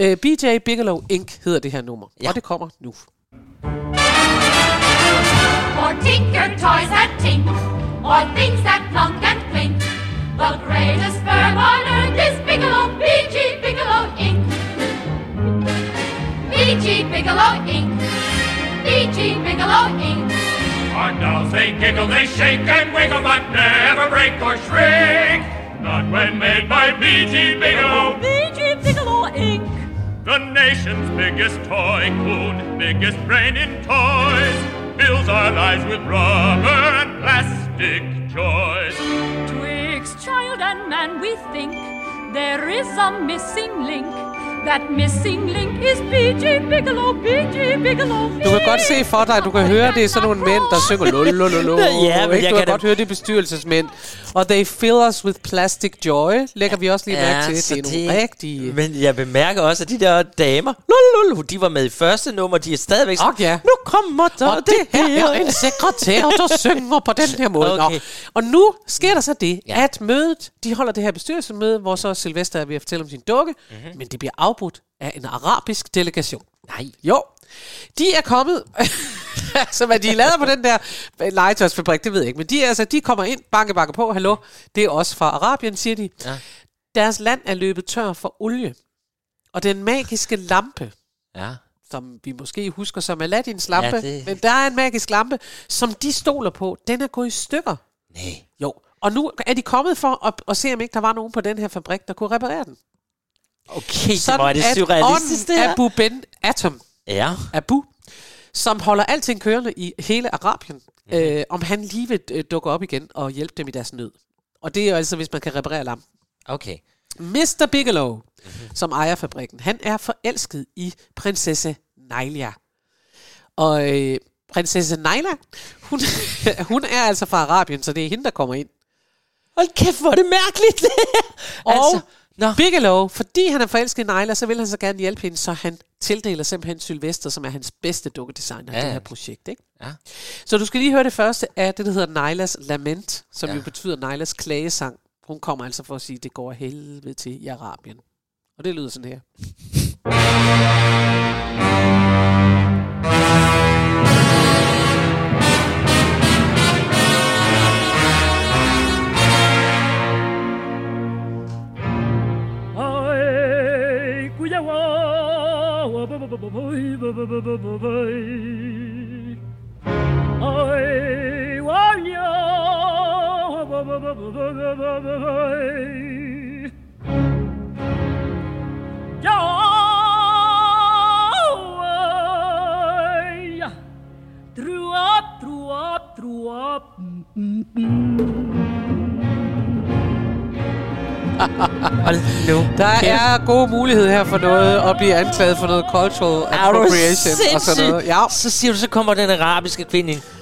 Speaker 2: Uh, BJ Bigelow Inc. hedder det her nummer.
Speaker 1: Ja.
Speaker 2: Og det kommer nu.
Speaker 5: For tinker toys that tink, or things that plunk and clink. The greatest firm on earth is Bigelow, B.G. Bigelow Inc. B.G. Bigelow Inc. B.G. Bigelow Inc.
Speaker 8: Our dolls, they giggle, they shake and wiggle, but never break or shrink. Not when made by B.G. Bigelow.
Speaker 5: B.G. Bigelow Inc.
Speaker 8: The nation's biggest toy coon, biggest brain in toys, fills our lives with rubber and plastic joys.
Speaker 5: Twixt child and man we think there is a missing link. That missing link is B.G. Bigelow, B.G. Bigelow.
Speaker 2: Du kan godt se for dig, du kan høre, det er sådan nogle mænd, der synger lulululu.
Speaker 1: Ja, men
Speaker 2: ikke?
Speaker 1: jeg
Speaker 2: Du kan
Speaker 1: kan
Speaker 2: godt høre, det er bestyrelsesmænd. Og they fill us with plastic joy, lægger vi også lige mærke til. Det er nogle rigtige...
Speaker 1: Men jeg bemærker også, at de der damer, lul, lul, de var med i første nummer, de er stadigvæk sådan,
Speaker 2: Og ja.
Speaker 1: nu kommer der
Speaker 2: Og det her er en sekretær, der synger på den her måde.
Speaker 1: Okay.
Speaker 2: Nå. Og nu sker der så det,
Speaker 1: Ja.
Speaker 2: ja. at mødet, de holder det her bestyrelsesmøde, hvor så Sylvester er ved at fortælle om sin dukke,
Speaker 1: Mhm.
Speaker 2: mm-hmm. men det bliver afbrudt af en arabisk delegation.
Speaker 1: Nej.
Speaker 2: Jo, de er kommet, som er de er lavet på den der legetøjsfabrik, det ved jeg ikke, men de, er, altså, de kommer ind, banke, banke på, hallo, det er også fra Arabien, siger de.
Speaker 1: Ja.
Speaker 2: Deres land er løbet tør for olie, og den magiske lampe,
Speaker 1: Ja.
Speaker 2: som vi måske husker som Aladdins lampe,
Speaker 1: ja, det-
Speaker 2: men der er en magisk lampe, som de stoler på, den er gået i stykker.
Speaker 1: Nej.
Speaker 2: Jo, og nu er de kommet for at, at se, om ikke der var nogen på den her fabrik, der kunne reparere den.
Speaker 1: Okay, så var det
Speaker 2: at
Speaker 1: surrealistisk, det her.
Speaker 2: Abu Ben Atom,
Speaker 1: Ja.
Speaker 2: Abu, som holder alting kørende i hele Arabien,
Speaker 1: Mhm.
Speaker 2: mm-hmm. øh, om han lige vil øh, dukke op igen og hjælpe dem i deres nød. Og det er jo altså, hvis man kan reparere lampen.
Speaker 1: Okay.
Speaker 2: Mr. Bigelow,
Speaker 1: Mhm.
Speaker 2: mm-hmm. som ejer fabrikken, han er forelsket i prinsesse Naila. Og øh, prinsesse Naila, hun, hun er altså fra Arabien, så det er hende, der kommer ind.
Speaker 1: Hold kæft, hvor er det mærkeligt, det her.
Speaker 2: Og
Speaker 1: altså, nå.
Speaker 2: Bigelow, fordi han er forelsket i Naila, så vil han så gerne hjælpe hende, så han tildeler simpelthen Sylvester, som er hans bedste dukkedesigner ja. I det her projekt. Ikke?
Speaker 1: Ja.
Speaker 2: Så du skal lige høre det første af det, der hedder Nailas Lament, som
Speaker 1: Ja.
Speaker 2: jo betyder Nailas klagesang. Hun kommer altså for at sige, at det går helvede til i Arabien. Og det lyder sådan her.
Speaker 5: I want you. Through up, through up, through
Speaker 1: up. Mm-hmm.
Speaker 2: Der er gode muligheder her for noget at blive anklaget for noget cultural appropriation og sådan noget. Ja.
Speaker 1: Så siger du, så kommer den arabiske kvinde ind.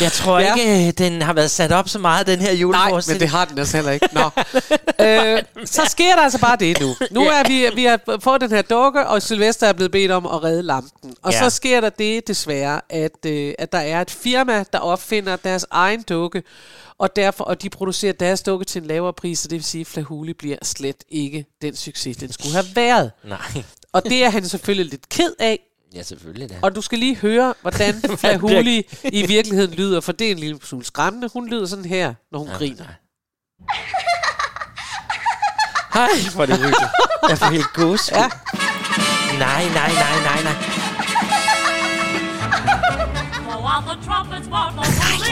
Speaker 1: Jeg tror
Speaker 2: Ja.
Speaker 1: ikke, øh, den har været sat op så meget, den her
Speaker 2: Nej, men
Speaker 1: juleforestilling.
Speaker 2: det har den altså heller ikke. Nå. øh, så sker der altså bare det nu. Nu er vi, vi har fået den her dukke, og Sylvester er blevet bedt om at redde lampen. Og
Speaker 1: Ja.
Speaker 2: så sker der det desværre, at, øh, at der er et firma, der opfinder deres egen dukke, og derfor og de producerer deres dukke til en lavere pris, så det vil sige, at Flahuli bliver slet ikke den succes, den skulle have været.
Speaker 1: Nej.
Speaker 2: Og det er han selvfølgelig lidt ked af,
Speaker 1: Ja, selvfølgelig da.
Speaker 2: og du skal lige høre, hvordan Flahuli i virkeligheden lyder, for det er en lille smule skræmmende. Hun lyder sådan her, når hun griner.
Speaker 1: Hej, hvor er det hyggeligt. Jeg får helt gås.
Speaker 2: Ja.
Speaker 1: Nej, nej, nej, nej, nej.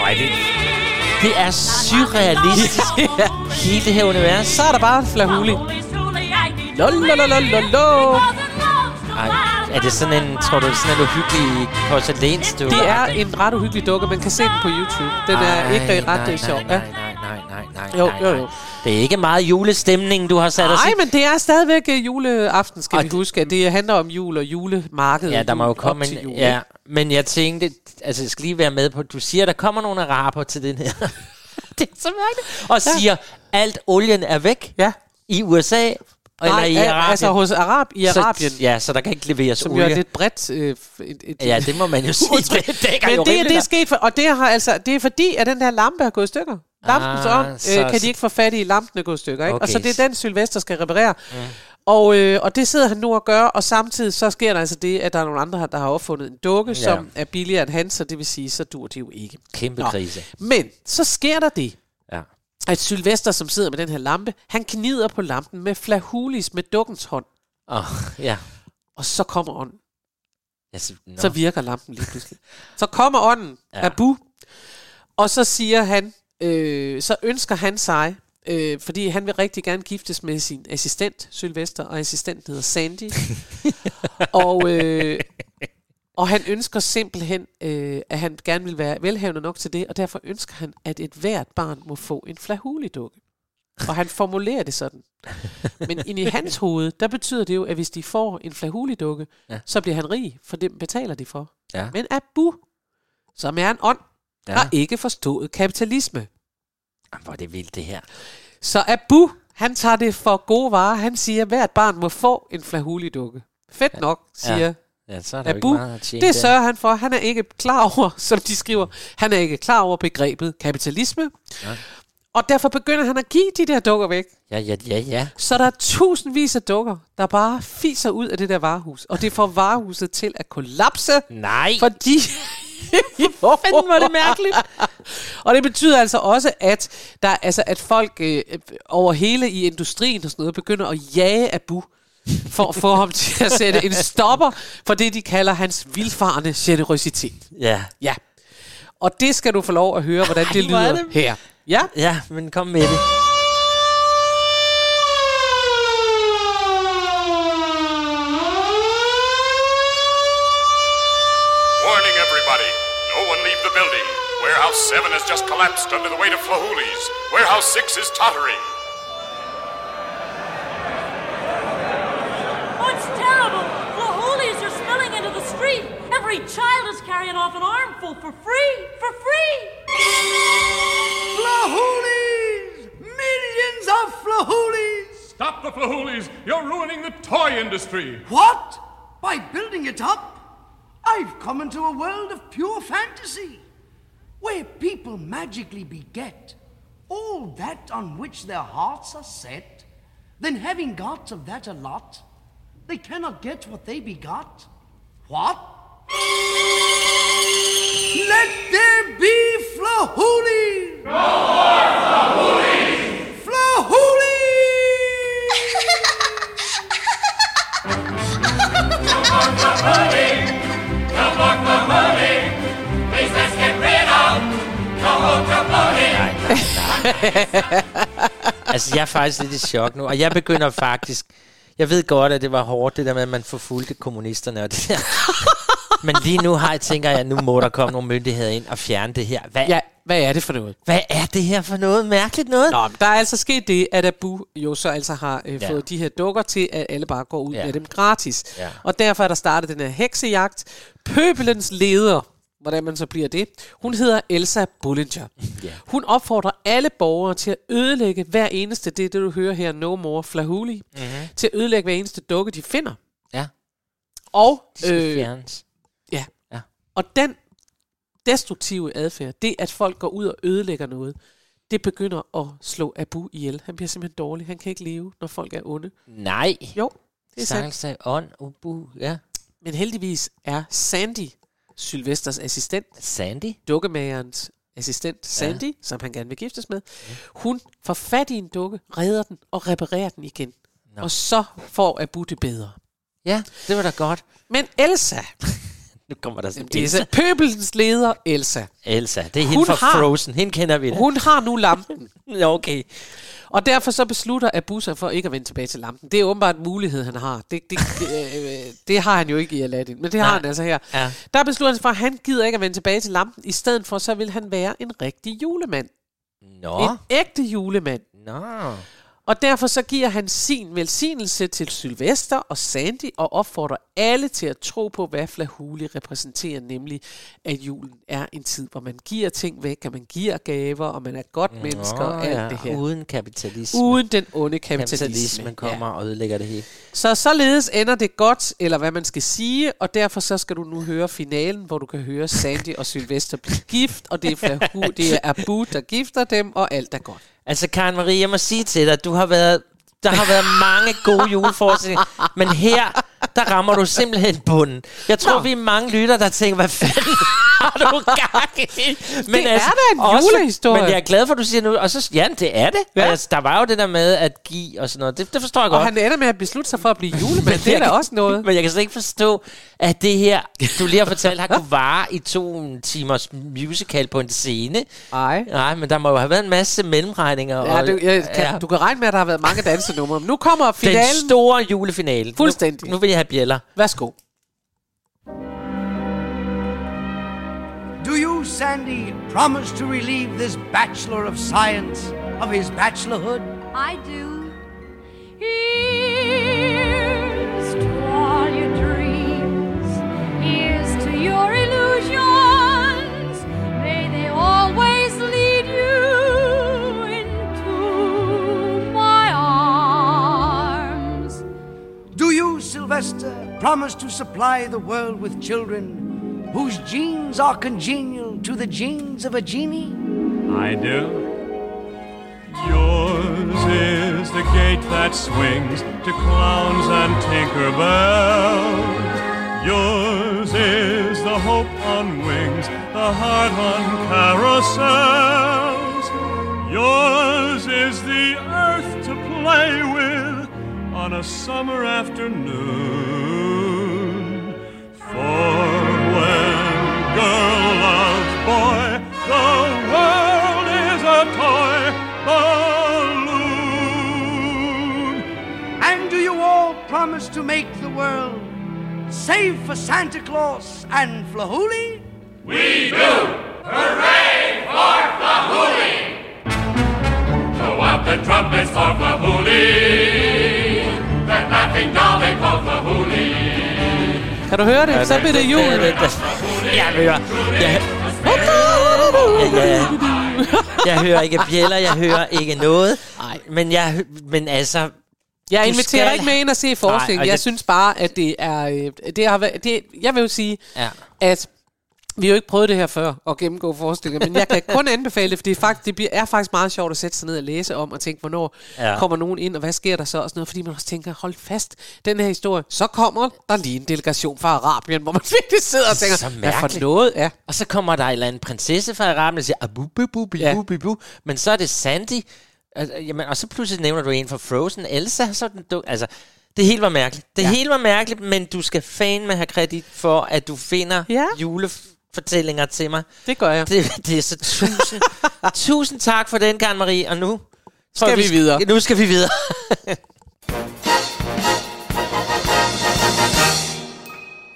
Speaker 1: Er det? Det er surrealistisk. Hele det her univers.
Speaker 2: Så er der bare Flahuli. Lolololololo.
Speaker 1: Ej, er det sådan en, tror du, det er sådan en uhyggelig porcelænsdukke?
Speaker 2: Det er en ret uhyggelig dukke. Man kan se den på YouTube. Den er
Speaker 1: Ej,
Speaker 2: ikke ret
Speaker 1: nej,
Speaker 2: sjov.
Speaker 1: nej,
Speaker 2: Ja.
Speaker 1: nej, nej, nej, nej,
Speaker 2: Jo,
Speaker 1: nej,
Speaker 2: jo, jo.
Speaker 1: Det er ikke meget julestemning, du har sat os
Speaker 2: Nej, men det er stadigvæk øh, juleaften, skal
Speaker 1: Og
Speaker 2: vi
Speaker 1: det-
Speaker 2: huske. Det handler om jul og julemarked.
Speaker 1: Ja, der må jo komme en... Ja, men jeg tænkte, altså jeg skal lige være med på, du siger, der kommer nogle araber til den her. det er så mærkeligt. Og siger, alt olien er væk
Speaker 2: Ja.
Speaker 1: i USA, eller
Speaker 2: Nej,
Speaker 1: i
Speaker 2: al-
Speaker 1: Arabien.
Speaker 2: altså hos Arab, i Arabien.
Speaker 1: Så, ja, så der kan ikke leveres
Speaker 2: Som jo
Speaker 1: olie.
Speaker 2: er lidt bredt. Øh, et, et,
Speaker 1: Ja, det må man jo sige. Det
Speaker 2: Men
Speaker 1: jo
Speaker 2: det, det er sket, for, og det, har altså, det er fordi, at den der lampe er gået i stykker.
Speaker 1: Ah,
Speaker 2: ånd
Speaker 1: så-
Speaker 2: øh, kan de ikke få fat i, lampen er gået i stykker. Ikke? Og så
Speaker 1: Okay.
Speaker 2: det er den, Sylvester skal reparere. Mm. Og, øh, og det sidder han nu og gør, og samtidig så sker der altså det, at der er nogle andre, der har opfundet en dukke,
Speaker 1: Ja.
Speaker 2: som er billigere end hans, så det vil sige, så dur det jo ikke.
Speaker 1: Kæmpe
Speaker 2: Nå.
Speaker 1: krise.
Speaker 2: Men så sker der det. At Sylvester, som sidder med den her lampe, han knider på lampen med flahulis med dukkens hånd,
Speaker 1: Oh, ja.
Speaker 2: og så kommer ånden.
Speaker 1: så, no.
Speaker 2: Så virker lampen lige pludselig. Så kommer ånden
Speaker 1: ja.
Speaker 2: Abu, og så siger han, øh, så ønsker han sig, øh, fordi han vil rigtig gerne giftes med sin assistent, Sylvester, og assistenten hedder Sandy. og, øh, og han ønsker simpelthen, øh, at han gerne vil være velhavende nok til det, og derfor ønsker han, at et hvert barn må få en flahuli-dukke. Og han formulerer det sådan. Men ind i hans hoved, der betyder det jo, at hvis de får en flahuli-dukke,
Speaker 1: Ja.
Speaker 2: så bliver han rig, for det betaler de for.
Speaker 1: Ja.
Speaker 2: Men Abu, som er en ånd,
Speaker 1: Ja.
Speaker 2: har ikke forstået kapitalisme.
Speaker 1: Jamen, Hvor er det vildt, det her.
Speaker 2: Så Abu, han tager det for gode varer. Han siger, at hvert barn må få en flahuli-dukke. Fedt nok, siger
Speaker 1: Ja.
Speaker 2: Ja.
Speaker 1: Så er der
Speaker 2: Abu.
Speaker 1: ikke meget at tjene
Speaker 2: Det
Speaker 1: der.
Speaker 2: sørger han for. Han er ikke klar over, som de skriver, han er ikke klar over begrebet kapitalisme.
Speaker 1: Ja.
Speaker 2: Og derfor begynder han at give de der dukker væk.
Speaker 1: Ja, ja, ja, ja.
Speaker 2: Så der er tusindvis af dukker, der bare fiser ud af det der varehus. Og det får varehuset til at kollapse,
Speaker 1: Nej.
Speaker 2: fordi... Hvor
Speaker 1: fanden var det mærkeligt.
Speaker 2: og det betyder altså også, at, der, altså, at folk øh, over hele i industrien og sådan noget begynder at jage Abu for at få ham til at sætte en stopper for det, de kalder hans vildfarende generøsitet.
Speaker 1: Ja.
Speaker 2: Ja. Og det skal du få lov at høre, hvordan det
Speaker 1: hvor er
Speaker 2: lyder
Speaker 1: det-
Speaker 2: her. Ja.
Speaker 1: Ja, men kom med det.
Speaker 10: Warning everybody. No one leave the building. Warehouse 7 has just collapsed under the weight of Flahulis. Warehouse 6 is tottering.
Speaker 12: Every child is carrying off an armful for free. For free!
Speaker 8: Flahoolies! Millions of flahoolies!
Speaker 11: Stop the Flahoolies! You're ruining the toy industry!
Speaker 8: What? By building it up? I've come into a world of pure fantasy, where people magically beget all that on which their hearts are set. Then, having got of that a lot, they cannot get what they begot. What? Let there be Flahuli! No more flahuli! Flahuli!
Speaker 1: Altså, jeg er faktisk lidt i chok nu, og jeg begynder faktisk... Jeg ved godt, at det var hårdt, det der med, at man forfulgte kommunisterne og det der. Men lige nu har jeg, tænker jeg, at nu må der komme nogle myndigheder ind og fjerne det her. Hvad,
Speaker 2: Ja, Hvad er det for noget?
Speaker 1: Hvad er det her for noget mærkeligt noget?
Speaker 2: Nå, men der er altså sket det, at Abu jo så altså har øh,
Speaker 1: Ja.
Speaker 2: fået de her dukker til, at alle bare går ud
Speaker 1: Ja.
Speaker 2: med dem gratis.
Speaker 1: Ja.
Speaker 2: Og derfor er der startet den her heksejagt. Pøbelens leder, hvordan man så bliver det, hun hedder Elsa Bullinger.
Speaker 1: Ja.
Speaker 2: Hun opfordrer alle borgere til at ødelægge hver eneste, det er det du hører her, No More Flahuli,
Speaker 1: Mhm.
Speaker 2: til at ødelægge hver eneste dukke, de finder.
Speaker 1: Ja.
Speaker 2: Og, øh,
Speaker 1: fjernes.
Speaker 2: Ja.
Speaker 1: Ja.
Speaker 2: og den destruktive adfærd, det at folk går ud og ødelægger noget, det begynder at slå Abu ihjel. Han bliver simpelthen dårlig. Han kan ikke leve, når folk er onde.
Speaker 1: Nej.
Speaker 2: Jo, det er sandt.
Speaker 1: Stakkels af ånd, ubu, ja.
Speaker 2: Men heldigvis er Sandy Sylvesters assistent,
Speaker 1: Sandy?
Speaker 2: dukkemagerens assistent Sandy, ja. som han gerne vil giftes med, hun får fat i en dukke, redder den og reparerer den igen.
Speaker 1: Nå.
Speaker 2: Og så får Abu det bedre.
Speaker 1: Ja, det var da godt.
Speaker 2: Men Elsa,
Speaker 1: Nu kommer der sådan
Speaker 2: det er så pøbelens leder Elsa.
Speaker 1: Elsa, det er hende
Speaker 2: Hun
Speaker 1: fra
Speaker 2: har-
Speaker 1: Frozen. Hende kender vi da.
Speaker 2: Hun har nu lampen.
Speaker 1: Okay.
Speaker 2: Og derfor så beslutter Abu sig for ikke at vende tilbage til lampen. Det er åbenbart en mulighed, han har. Det, det, det, øh, det har han jo ikke i Aladdin, men det har
Speaker 1: Nej.
Speaker 2: han altså her.
Speaker 1: Ja.
Speaker 2: Der beslutter han sig for, at han gider ikke at vende tilbage til lampen. I stedet for, så vil han være en rigtig julemand.
Speaker 1: Nå.
Speaker 2: En ægte julemand.
Speaker 1: Nå.
Speaker 2: Og derfor så giver han sin velsignelse til Sylvester og Sandy og opfordrer alle til at tro på, hvad Flahuli repræsenterer, nemlig at julen er en tid, hvor man giver ting væk, og man giver gaver, og man er godt menneske og alt
Speaker 1: ja,
Speaker 2: det her.
Speaker 1: Uden kapitalisme.
Speaker 2: Uden den onde kapitalisme.
Speaker 1: Kapitalismen kommer og ødelægger det hele.
Speaker 2: Så således ender det godt, eller hvad man skal sige, og derfor så skal du nu høre finalen, hvor du kan høre Sandy og Sylvester blive gift, og det er, Flahu, det er Abu, der gifter dem, og alt er godt.
Speaker 1: Altså, Karen Marie, jeg må sige til dig, du har været, der har været mange gode juleforestillinger, men her, der rammer du simpelthen bunden. Jeg tror,
Speaker 2: Nå.
Speaker 1: vi er mange lytter, der tænker, hvad fanden har du gang i? Men
Speaker 2: Det er da en
Speaker 1: også-
Speaker 2: julehistorie.
Speaker 1: Men jeg er glad for, at du siger nu, og så, ja, det er det.
Speaker 2: Ja.
Speaker 1: Altså, der var jo det der med at give og sådan noget. Det, det forstår jeg
Speaker 2: Og
Speaker 1: godt.
Speaker 2: han ender med at beslutte sig for at blive julemand, det er da også noget.
Speaker 1: Men jeg kan slet ikke forstå, at det her, du lige har fortalt, har kunne vare i to timers musical på en scene.
Speaker 2: Nej.
Speaker 1: Nej, men der må jo have været en masse mellemregninger.
Speaker 2: Ja,
Speaker 1: og,
Speaker 2: du, jeg, kan,
Speaker 1: ja.
Speaker 2: du kan regne med, at der har været mange dansenumre. Nu kommer
Speaker 1: Den
Speaker 2: finalen.
Speaker 1: store julefinale.
Speaker 2: Fuldstændig.
Speaker 1: Nu, nu vil jeg have bjæller.
Speaker 2: Værsgo.
Speaker 13: Do you, Sandy, promise to relieve this bachelor of science of his bachelorhood?
Speaker 3: I do. Here's to all your dreams.
Speaker 13: Sylvester, promise to supply the world with children whose genes are congenial to the genes of a genie?
Speaker 10: I do. Yours is the gate that swings to clowns and tinker bells. Yours is the hope on wings, the heart on carousels. Yours is the earth to play with on a summer afternoon. For when girl loves boy, the world is a toy balloon.
Speaker 13: And do you all promise to make the world safe for Santa Claus and Flahuli?
Speaker 8: We do! Hooray for Flahuli! Blow out the trumpets for Flahuli! Doll they call Flahuli!
Speaker 2: Kan du høre det? Så bliver det jul.
Speaker 1: Jeg hører... Jeg, jeg, jeg hører ikke bjæller, jeg hører ikke noget.
Speaker 2: Nej.
Speaker 1: Men, jeg, men altså...
Speaker 2: Jeg
Speaker 1: du
Speaker 2: inviterer
Speaker 1: skal-
Speaker 2: ikke med ind og se.
Speaker 1: Nej, og
Speaker 2: jeg
Speaker 1: det-
Speaker 2: synes bare, at det er... øh, Det har været, det, jeg vil jo sige,
Speaker 1: Ja.
Speaker 2: at vi har jo ikke prøvet det her før, at gennemgå forestillinger, men jeg kan kun anbefale det, fordi det, faktisk, det er faktisk meget sjovt at sætte sig ned og læse om, og tænke, hvornår
Speaker 1: Ja.
Speaker 2: ja. kommer nogen ind, og hvad sker der så, og sådan noget, fordi man også tænker, hold fast, den her historie, så kommer der lige en delegation fra Arabien, hvor man virkelig sidder og tænker,
Speaker 1: Så
Speaker 2: hvad for
Speaker 1: mærkeligt.
Speaker 2: noget er.
Speaker 1: Og så kommer der en eller anden prinsesse fra Arabien og siger, abu, bu, bu, bu,
Speaker 2: Ja.
Speaker 1: bu, bu, bu. Men så er det Sandy. Og, jamen, og så pludselig nævner du en fra Frozen. Elsa, så den du, Altså, det hele var mærkeligt. Det
Speaker 2: Ja.
Speaker 1: hele var mærkeligt, men du skal fandme have kredit for, at du finder
Speaker 2: Ja.
Speaker 1: Julefortællinger til mig.
Speaker 2: Det gør jeg.
Speaker 1: Det, det er så tusind, tusind tak for den, Karen Marie. Og nu
Speaker 2: Skal
Speaker 1: jeg,
Speaker 2: vi videre.
Speaker 1: Nu skal vi videre.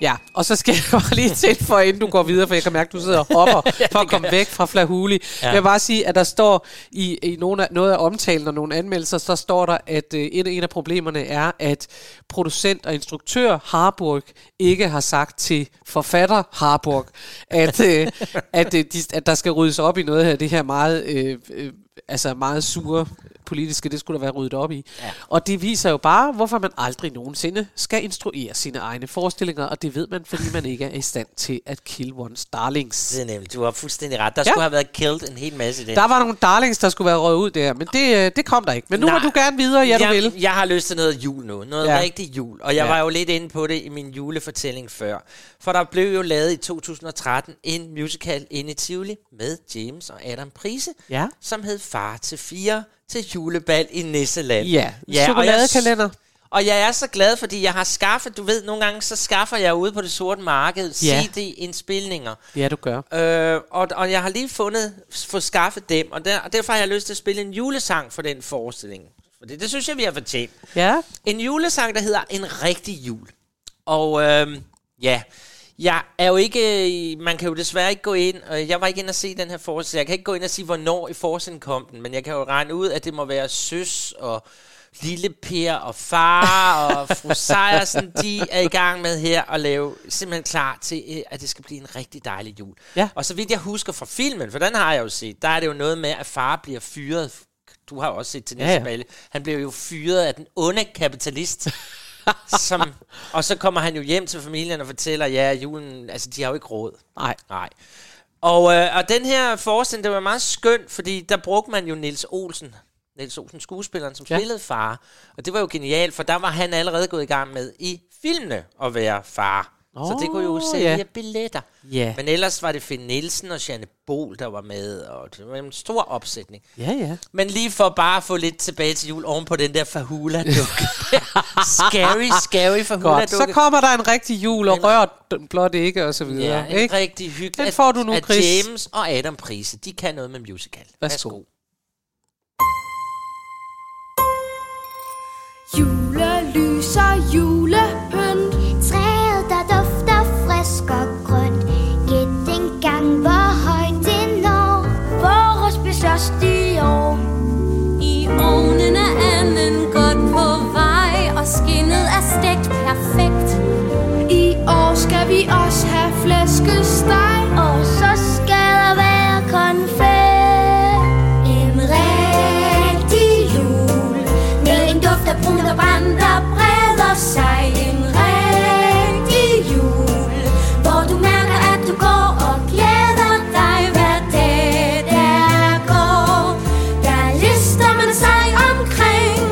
Speaker 2: Ja, og så skal jeg bare lige tilføje, inden du går videre, for jeg kan mærke, at du sidder og hopper for at komme væk fra Flahuli. Ja.
Speaker 1: Ja.
Speaker 2: Jeg vil bare sige, at der står i, i nogle af, noget af omtalen og nogle anmeldelser, så står der, at øh, en, en af problemerne er, at producent og instruktør Harburg ikke har sagt til forfatter Harburg, at, øh, at, øh, de, at der skal ryddes op i noget her, det her meget, øh, øh, altså meget sure politiske, det skulle der være ryddet op i. Ja. Og det viser jo bare, hvorfor man aldrig nogensinde skal instruere sine egne forestillinger, og det ved man, fordi man ikke er i stand til at kill one's darlings.
Speaker 1: Det er nemlig, du har fuldstændig ret. Der
Speaker 2: Ja.
Speaker 1: skulle have været killed en hel masse i det.
Speaker 2: Der var nogle darlings, der skulle være røget ud der, men det, øh, det kom der ikke. Men nu
Speaker 1: Nej.
Speaker 2: må du gerne videre, ja du
Speaker 1: jeg,
Speaker 2: vil.
Speaker 1: Jeg har lyst til noget jul nu. Noget
Speaker 2: Ja.
Speaker 1: rigtig jul. Og jeg
Speaker 2: ja.
Speaker 1: var jo lidt inde på det i min julefortælling før. For der blev jo lavet i 2013 en musical inde i Tivoli med James og Adam Prise,
Speaker 2: Ja.
Speaker 1: som hed Far til fire til julebal i Nisseland.
Speaker 2: Ja,
Speaker 1: og jeg-
Speaker 2: chokoladekalender.
Speaker 1: Og jeg er så glad, fordi jeg har skaffet, du ved, nogle gange så skaffer jeg ude på det sorte marked
Speaker 2: Ja.
Speaker 1: CD-indspilninger.
Speaker 2: Ja, du gør.
Speaker 1: Øh, og, og jeg har lige fundet, fået skaffet dem, og, der, og derfor har jeg lyst til at spille en julesang for den forestilling. For det, det synes jeg, vi har fortjent.
Speaker 2: Ja.
Speaker 1: En julesang, der hedder En rigtig jul. Og øh, ja, jeg er jo ikke, i- man kan jo desværre ikke gå ind, og jeg var ikke inde og se den her forestilling. Jeg kan ikke gå ind og sige, hvornår i forestillingen kom den, men jeg kan jo regne ud, at det må være søs og lille Per og far og fru Sejersen, de er i gang med her at lave simpelthen klar til, øh, at det skal blive en rigtig dejlig jul.
Speaker 2: Ja.
Speaker 1: Og så vidt jeg husker fra filmen, for den har jeg jo set, der er det jo noget med, at far bliver fyret. Du har også set til næste
Speaker 2: ja.
Speaker 1: ja, Han bliver jo fyret af den onde kapitalist. som, og så kommer han jo hjem til familien og fortæller, ja, julen, altså de har jo ikke råd.
Speaker 2: Nej.
Speaker 1: Nej. Og, øh, og den her forestilling, det var meget skønt, fordi der brugte man jo Nils Olsen, Niels Olsen, skuespilleren, som
Speaker 2: Ja.
Speaker 1: spillede far. Og det var jo genialt, for der var han allerede gået i gang med i filmene at være far. Oh, så det kunne jo sælge
Speaker 2: ja.
Speaker 1: billetter.
Speaker 2: Ja.
Speaker 1: Men ellers var det Finn Nielsen og Janne Bol, der var med, og det var en stor opsætning.
Speaker 2: Ja, ja.
Speaker 1: Men lige for bare at få lidt tilbage til jul oven på den der fahula-dukke. scary, scary fahula-dukke.
Speaker 2: Godt, så kommer der en rigtig jul, og rør den blot ikke, og så videre.
Speaker 1: Ja, en
Speaker 2: ikke?
Speaker 1: rigtig hyggelig.
Speaker 2: Den får du nu,
Speaker 1: at
Speaker 2: Chris.
Speaker 1: James og Adam Prise, de kan noget med musical.
Speaker 2: Værsgo.
Speaker 14: Julelys og julepynt flæskesteg
Speaker 6: Og så skal der være konfekt.
Speaker 14: En rigtig jul
Speaker 6: Med en duft af brun og der breder sig En rigtig jul Hvor du mærker, at du går og glæder dig hver dag, der går
Speaker 3: Der lister man sig omkring,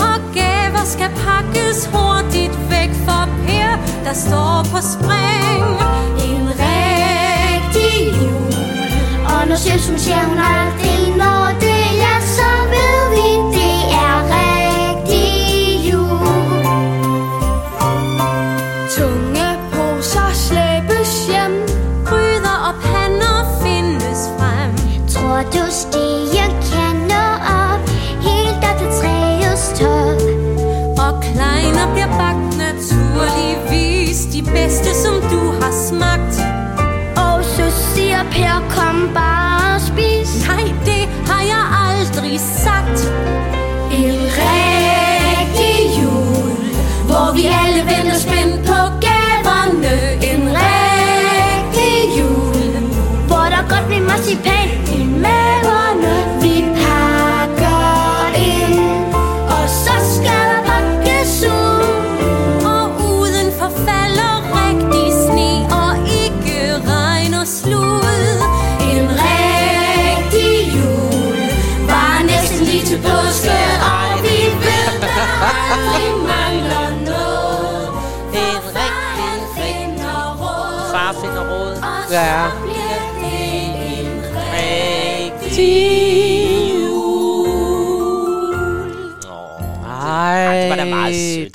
Speaker 3: og gaver skal pakkes hurtigt væk. For Per, der står på spring.
Speaker 6: Og når aldrig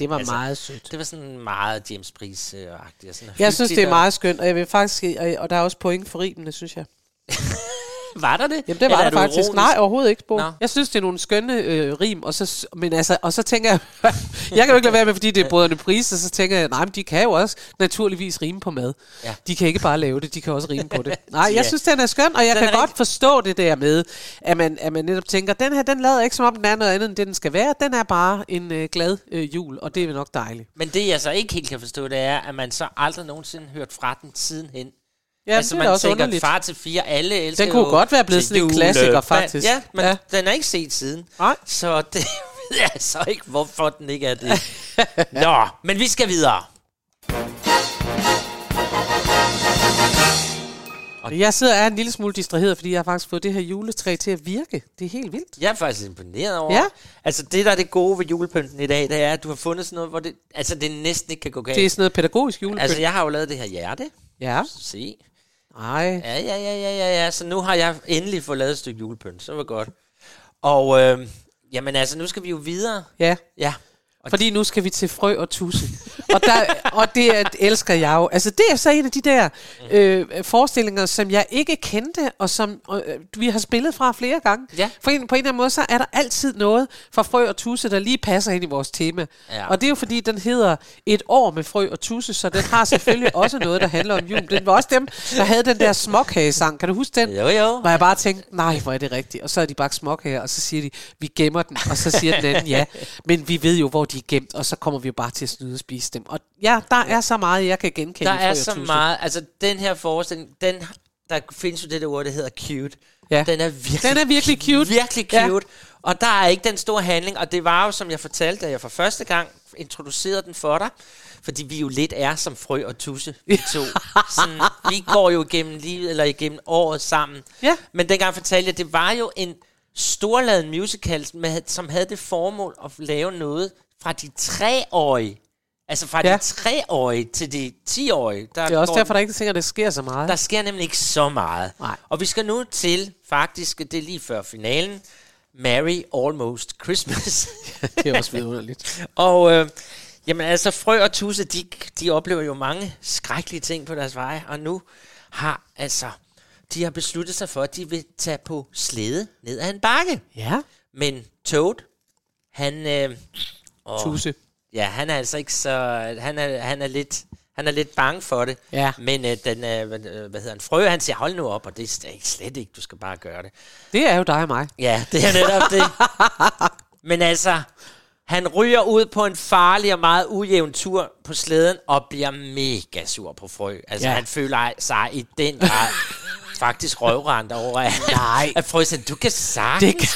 Speaker 6: det var
Speaker 1: altså.
Speaker 2: meget sødt.
Speaker 1: Det var sådan meget James Price-agtigt. og Sådan
Speaker 2: Jeg synes, det er meget skønt, og jeg vil faktisk, og, og der er også point for rimene, synes jeg.
Speaker 1: var der det?
Speaker 2: Jamen, det var
Speaker 1: Eller er
Speaker 2: der faktisk.
Speaker 1: ironisk?
Speaker 2: Nej, overhovedet ikke, Bo.
Speaker 1: Nå.
Speaker 2: Jeg synes, det er nogle skønne øh, rim, og så, men altså, og så tænker jeg, jeg kan jo ikke lade være med, fordi det er brødrene Pris, og så tænker jeg, nej, men de kan jo også naturligvis rime på mad.
Speaker 1: Ja.
Speaker 2: De kan ikke bare lave det, de kan også rime på det. Nej,
Speaker 1: Ja.
Speaker 2: jeg synes, den er skøn, og jeg
Speaker 1: Den
Speaker 2: kan godt forstå det der med, at man, at man netop tænker, den her, den lader ikke som om, den er noget andet, end det, den skal være. Den er bare en øh, glad øh, jul, og det er nok dejligt.
Speaker 1: Men det, jeg så ikke helt kan forstå, det er, at man så aldrig nogensinde hørt fra den sidenhen.
Speaker 2: Ja,
Speaker 1: altså,
Speaker 2: det er
Speaker 1: man
Speaker 2: også
Speaker 1: tænker,
Speaker 2: underligt.
Speaker 1: far til fire, alle elsker
Speaker 2: Den kunne
Speaker 1: jo
Speaker 2: godt være blevet
Speaker 1: til
Speaker 2: sådan en
Speaker 1: jule-
Speaker 2: klassiker, faktisk.
Speaker 1: Ja, men
Speaker 2: Ja.
Speaker 1: ja. den er ikke set siden.
Speaker 2: Nej.
Speaker 1: Så det ved jeg så ikke, hvorfor den ikke er det. Nå, men vi skal videre.
Speaker 2: Og jeg sidder og er en lille smule distraheret, fordi jeg har faktisk fået det her juletræ til at virke. Det er helt vildt.
Speaker 1: Jeg er faktisk imponeret over.
Speaker 2: Ja.
Speaker 1: Altså, det der er det gode ved julepynten i dag, det er, at du har fundet sådan noget, hvor det, altså, det næsten ikke kan gå galt.
Speaker 2: Det er sådan noget pædagogisk julepynt.
Speaker 1: Altså, jeg har jo lavet det her hjerte.
Speaker 2: Ja.
Speaker 1: Se.
Speaker 2: Nej.
Speaker 1: Ja, ja, ja, ja, ja, ja. Så nu har jeg endelig fået lavet et stykke julepynt. Så var godt. Og, øh, jamen altså, nu skal vi jo videre.
Speaker 2: Ja.
Speaker 1: Ja.
Speaker 2: Fordi nu skal vi til frø og tusse. og, der, og det er- elsker jeg jo. Altså det er så en af de der øh, forestillinger, som jeg ikke kendte, og som øh, vi har spillet fra flere gange.
Speaker 1: Ja.
Speaker 2: For en, på en eller anden måde, så er der altid noget fra frø og tusse, der lige passer ind i vores tema.
Speaker 1: Ja.
Speaker 2: Og det er jo fordi, den hedder Et år med frø og tusse, så den har selvfølgelig også noget, der handler om jul. Den var også dem, der havde den der småkagesang. Kan du huske den?
Speaker 1: Jo, jo.
Speaker 2: Hvor jeg bare tænkte, nej, hvor er det rigtigt. Og så er de bagt småkager, og så siger de, vi gemmer den. Og så siger den anden, ja. Men vi ved jo, hvor de er gemt, og så kommer vi jo bare til at snyde og spise dem. Og ja, der er så meget, jeg kan genkende.
Speaker 1: Der er så
Speaker 2: Tudse.
Speaker 1: meget. Altså, den her forestilling, den, der findes jo det der ord, der hedder cute.
Speaker 2: Ja.
Speaker 1: Den er virkelig,
Speaker 2: Den er virkelig cute.
Speaker 1: Virkelig
Speaker 2: Ja.
Speaker 1: cute. Og der er ikke den store handling, og det var jo, som jeg fortalte, da jeg for første gang introducerede den for dig, fordi vi jo lidt er som frø og tusse, vi to. Sådan, vi går jo igennem livet, eller igennem året sammen.
Speaker 2: Ja.
Speaker 1: Men dengang fortalte jeg, det var jo en storladen musical, med, som havde det formål at lave noget fra de treårige. Altså fra
Speaker 2: Ja.
Speaker 1: de treårige til de tiårige. Der
Speaker 2: Det er også
Speaker 1: går-
Speaker 2: derfor, der ikke sikkert, det sker så meget.
Speaker 1: der sker nemlig ikke så meget.
Speaker 2: Nej.
Speaker 1: Og vi skal nu til, faktisk, det er lige før finalen, Merry Almost Christmas.
Speaker 2: det er også vidunderligt.
Speaker 1: og øh, jamen altså, Frø og Tusse, de, de oplever jo mange skrækkelige ting på deres vej, og nu har altså, de har besluttet sig for, at de vil tage på slæde ned ad en bakke.
Speaker 2: Ja.
Speaker 1: Men Toad, han... Øh, åh,
Speaker 2: Tusse.
Speaker 1: Ja, han er altså ikke så... Han er, han er lidt... Han er lidt bange for det.
Speaker 2: Ja.
Speaker 1: Men øh, den, øh, hvad, øh, hedder han, Frø, han siger, hold nu op, og det er slet- ikke, du skal bare gøre det.
Speaker 2: Det er jo dig og mig.
Speaker 1: Ja, det er netop det. Men altså, han ryger ud på en farlig og meget ujævn tur på slæden og bliver mega sur på Frø. Altså,
Speaker 2: ja.
Speaker 1: han føler sig i den grad faktisk røvrendt over, at,
Speaker 2: Nej.
Speaker 1: at Frø siger, du kan sagtens,
Speaker 2: Det kan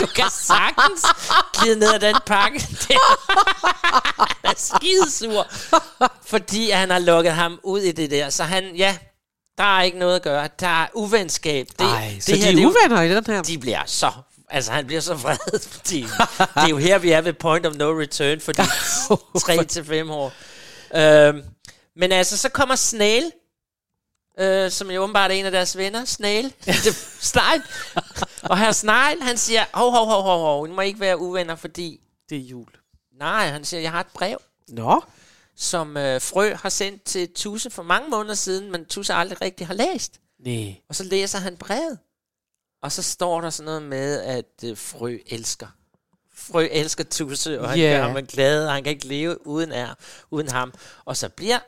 Speaker 1: du kan sagtens glide ned ad den pakke. Han er skidesur, fordi han har lukket ham ud i det der. Så han, ja, der er ikke noget at gøre. Der er uvenskab. Det,
Speaker 2: Ej, så
Speaker 1: det
Speaker 2: de er
Speaker 1: det
Speaker 2: uvenner i den her?
Speaker 1: De bliver så... Altså, han bliver så vred, fordi det er jo her, vi er ved point of no return for de 3 til 5 år. Øhm, men altså, så kommer Snail, øh, som jo åbenbart er en af deres venner, Snail, Snegl. og her Snegl, han siger, hov, hov, hov, hov, hov, I må ikke være uvenner, fordi...
Speaker 2: Det er jul.
Speaker 1: Nej, han siger, jeg har et brev,
Speaker 2: Nå.
Speaker 1: som øh, Frø har sendt til Tusse for mange måneder siden, men Tusse aldrig rigtig har læst.
Speaker 2: Nej.
Speaker 1: Og så læser han brevet. Og så står der sådan noget med, at øh, Frø elsker. Frø elsker Tusse, og han
Speaker 2: Ja.
Speaker 1: gør ham glad, og han kan ikke leve uden, er, uden ham. Og så bliver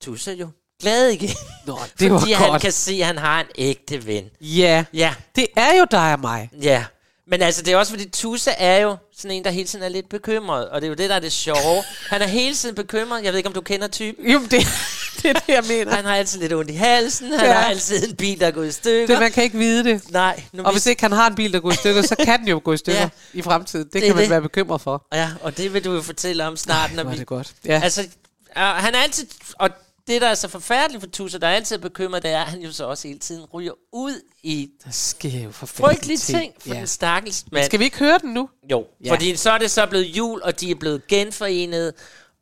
Speaker 1: Tusse jo glad igen.
Speaker 2: Nå, det var
Speaker 1: fordi han
Speaker 2: godt.
Speaker 1: kan se, at han har en ægte ven.
Speaker 2: Ja.
Speaker 1: Ja,
Speaker 2: Det er jo dig og mig.
Speaker 1: ja. Men altså, det er også fordi, Tusse er jo sådan en, der hele tiden er lidt bekymret. Og det er jo det, der er det sjove. Han er hele tiden bekymret. Jeg ved ikke, om du kender typen.
Speaker 2: Jo, det, det er det, jeg mener.
Speaker 1: Han har altid lidt ondt i halsen. Han
Speaker 2: Ja.
Speaker 1: har altid en bil, der er gået i stykker.
Speaker 2: Det, man kan ikke vide det.
Speaker 1: Nej. Nu
Speaker 2: Og hvis ikke han har en bil, der går i stykker, så kan den jo gå i stykker
Speaker 1: Ja.
Speaker 2: i fremtiden. Det,
Speaker 1: Det er
Speaker 2: kan man
Speaker 1: det.
Speaker 2: være bekymret for.
Speaker 1: Ja, og det vil du jo fortælle om snart, når
Speaker 2: Hvor er
Speaker 1: vi...
Speaker 2: det godt. Ja.
Speaker 1: Altså, øh, han er altid... Og det, der er så forfærdeligt for Tusse, der er altid bekymret, det er, at han jo så også hele tiden ryger ud i
Speaker 2: Der sker jo forfærdelige
Speaker 1: frygtelige ting for
Speaker 2: Ja.
Speaker 1: den stakkels mand.
Speaker 2: Skal vi ikke høre den nu?
Speaker 1: Jo,
Speaker 2: Ja.
Speaker 1: fordi så er det så blevet jul, og de er blevet genforenet,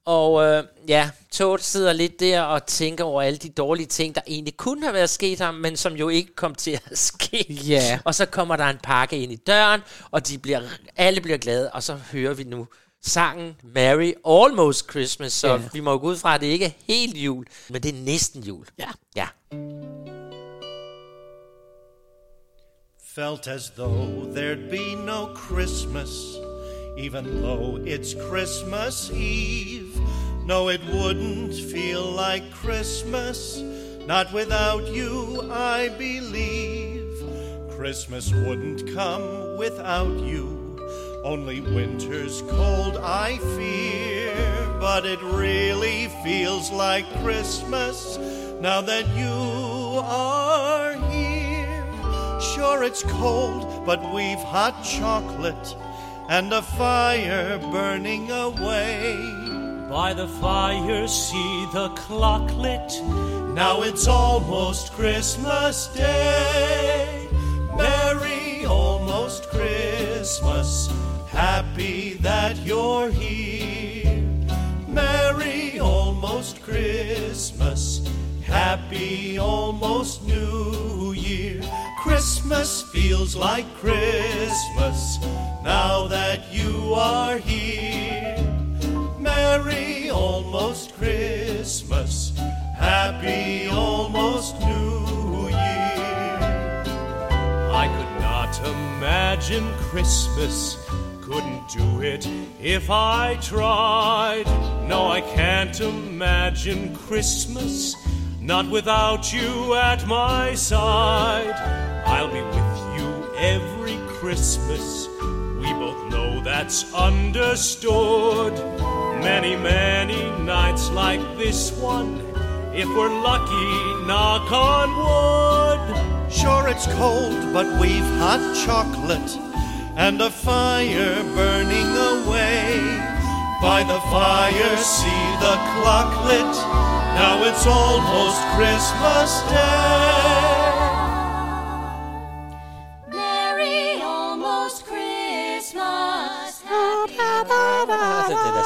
Speaker 1: og øh, ja, Toad sidder lidt der og tænker over alle de dårlige ting, der egentlig kunne have været sket ham, men som jo ikke kom til at ske.
Speaker 2: Ja.
Speaker 1: Og så kommer der en pakke ind i døren, og de bliver, alle bliver glade, og så hører vi nu sangen Merry Almost Christmas, så
Speaker 2: Ja.
Speaker 1: ja. vi må gå ud fra, at det ikke er helt jul, men det er næsten jul.
Speaker 2: Ja.
Speaker 1: Ja.
Speaker 15: Felt as though there'd be no Christmas, even though it's Christmas Eve. No, it wouldn't feel like Christmas, not without you, I believe. Christmas wouldn't come without you. Only winter's cold, I fear. But it really feels like Christmas now that you are here. Sure, it's cold, but we've hot chocolate and a fire burning away.
Speaker 16: By the fire, see the clock lit.
Speaker 15: Now it's almost Christmas Day. Merry almost Christmas. Happy that you're here. Merry almost Christmas. Happy almost New Year. Christmas feels like Christmas now that you are here. Merry almost Christmas. Happy almost New Year.
Speaker 16: I could not imagine Christmas. Couldn't do it if I tried. No, I can't imagine Christmas. Not without you at my side. I'll be with you every Christmas. We both know that's understood. Many, many nights like this one. If we're lucky, knock on wood.
Speaker 15: Sure, it's cold, but we've hot chocolate and a fire burning away. By the fire, see the clock lit. Now it's almost Christmas Day.
Speaker 5: Merry almost Christmas. Happy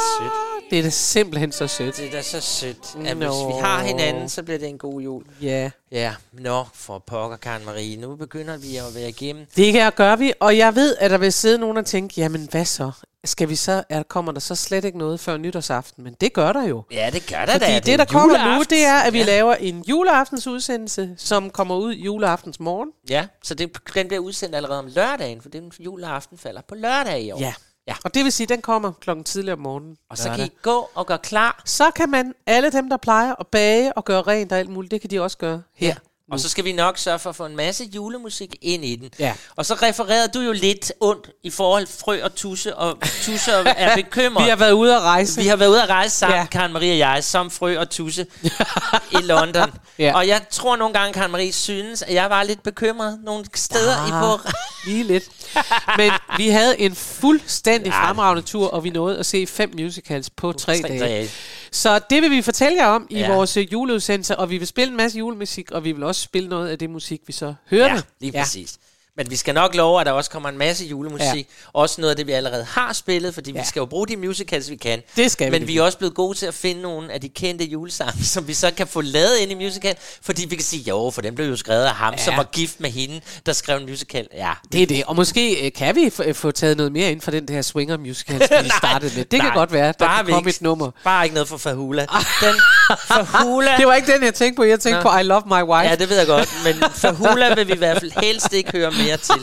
Speaker 1: Altså, det er da.
Speaker 2: Det simpelthen så sødt.
Speaker 1: Det er da så sødt, at
Speaker 2: Nå.
Speaker 1: hvis vi har hinanden, så bliver det en god jul.
Speaker 2: Ja.
Speaker 1: Ja, nå, for pokker, Karen Marie. Nu begynder vi at være igennem.
Speaker 2: Det her gør vi, og jeg ved, at der vil sidde nogen og tænke, jamen hvad så? Skal vi så, er, kommer der så slet ikke noget før nytårsaften? Men det gør der jo.
Speaker 1: Ja, det gør der
Speaker 2: Fordi
Speaker 1: da.
Speaker 2: det,
Speaker 1: er
Speaker 2: der kommer nu, det er, at vi
Speaker 1: ja.
Speaker 2: laver en juleaftens udsendelse, som kommer ud juleaftens morgen.
Speaker 1: Ja, så det, den bliver udsendt allerede om lørdagen, for den juleaften falder på lørdag i år.
Speaker 2: Ja.
Speaker 1: Ja.
Speaker 2: Og det vil sige, at den kommer klokken tidligere om morgenen.
Speaker 1: Og så kan I gå og gøre klar.
Speaker 2: Så kan man, alle dem, der plejer at bage og gøre rent og alt muligt, det kan de også gøre her.
Speaker 1: Ja. Og så skal vi nok sørge for at få en masse julemusik ind i den.
Speaker 2: Ja.
Speaker 1: Og så refererede du jo lidt ondt i forhold frø og tusse, og tusse er bekymret.
Speaker 2: Vi har været ude at rejse.
Speaker 1: Vi har været ude at rejse sammen,
Speaker 2: Ja.
Speaker 1: ja. Karen Marie og jeg, som frø og tusse i London.
Speaker 2: Ja.
Speaker 1: Og jeg tror nogle gange, Karen Marie synes, at jeg var lidt bekymret nogle steder
Speaker 2: Ja.
Speaker 1: i på...
Speaker 2: Lige lidt. Men vi havde en fuldstændig fremragende tur, og vi nåede at se fem musicals på tre,
Speaker 1: tre
Speaker 2: dage.
Speaker 1: dage.
Speaker 2: Så det vil vi fortælle jer om i
Speaker 1: Ja.
Speaker 2: vores øh, juleudsendelse, og vi vil spille en masse julemusik, og vi vil også spille noget af det musik, vi så hørte.
Speaker 1: Ja, lige præcis. Men vi skal nok love, at der også kommer en masse julemusik.
Speaker 2: Ja.
Speaker 1: Også noget af det, vi allerede har spillet, fordi ja. Vi skal jo bruge de musicals, vi kan.
Speaker 2: Det skal vi
Speaker 1: Men vi er også blevet gode til at finde nogle af de kendte julesange, som vi så kan få lavet ind i musical. Fordi vi kan sige, jo, for den blev jo skrevet af ham,
Speaker 2: Ja.
Speaker 1: som var gift med hende, der skrev en musical. Ja,
Speaker 2: Det er det, og måske øh, kan vi f- få taget noget mere ind fra den der swinger musical, som vi startede med. Det kan
Speaker 1: Nej,
Speaker 2: godt være, der
Speaker 1: bare
Speaker 2: kan komme
Speaker 1: ikke-
Speaker 2: et nummer.
Speaker 1: Bare ikke noget for Fahula. Den Fahula...
Speaker 2: Det var ikke den, jeg tænkte på. Jeg tænkte
Speaker 1: Nå.
Speaker 2: på I Love My Wife.
Speaker 1: Ja, det ved jeg godt, men Fahula vil vi i hvert fald helst ikke høre mere til.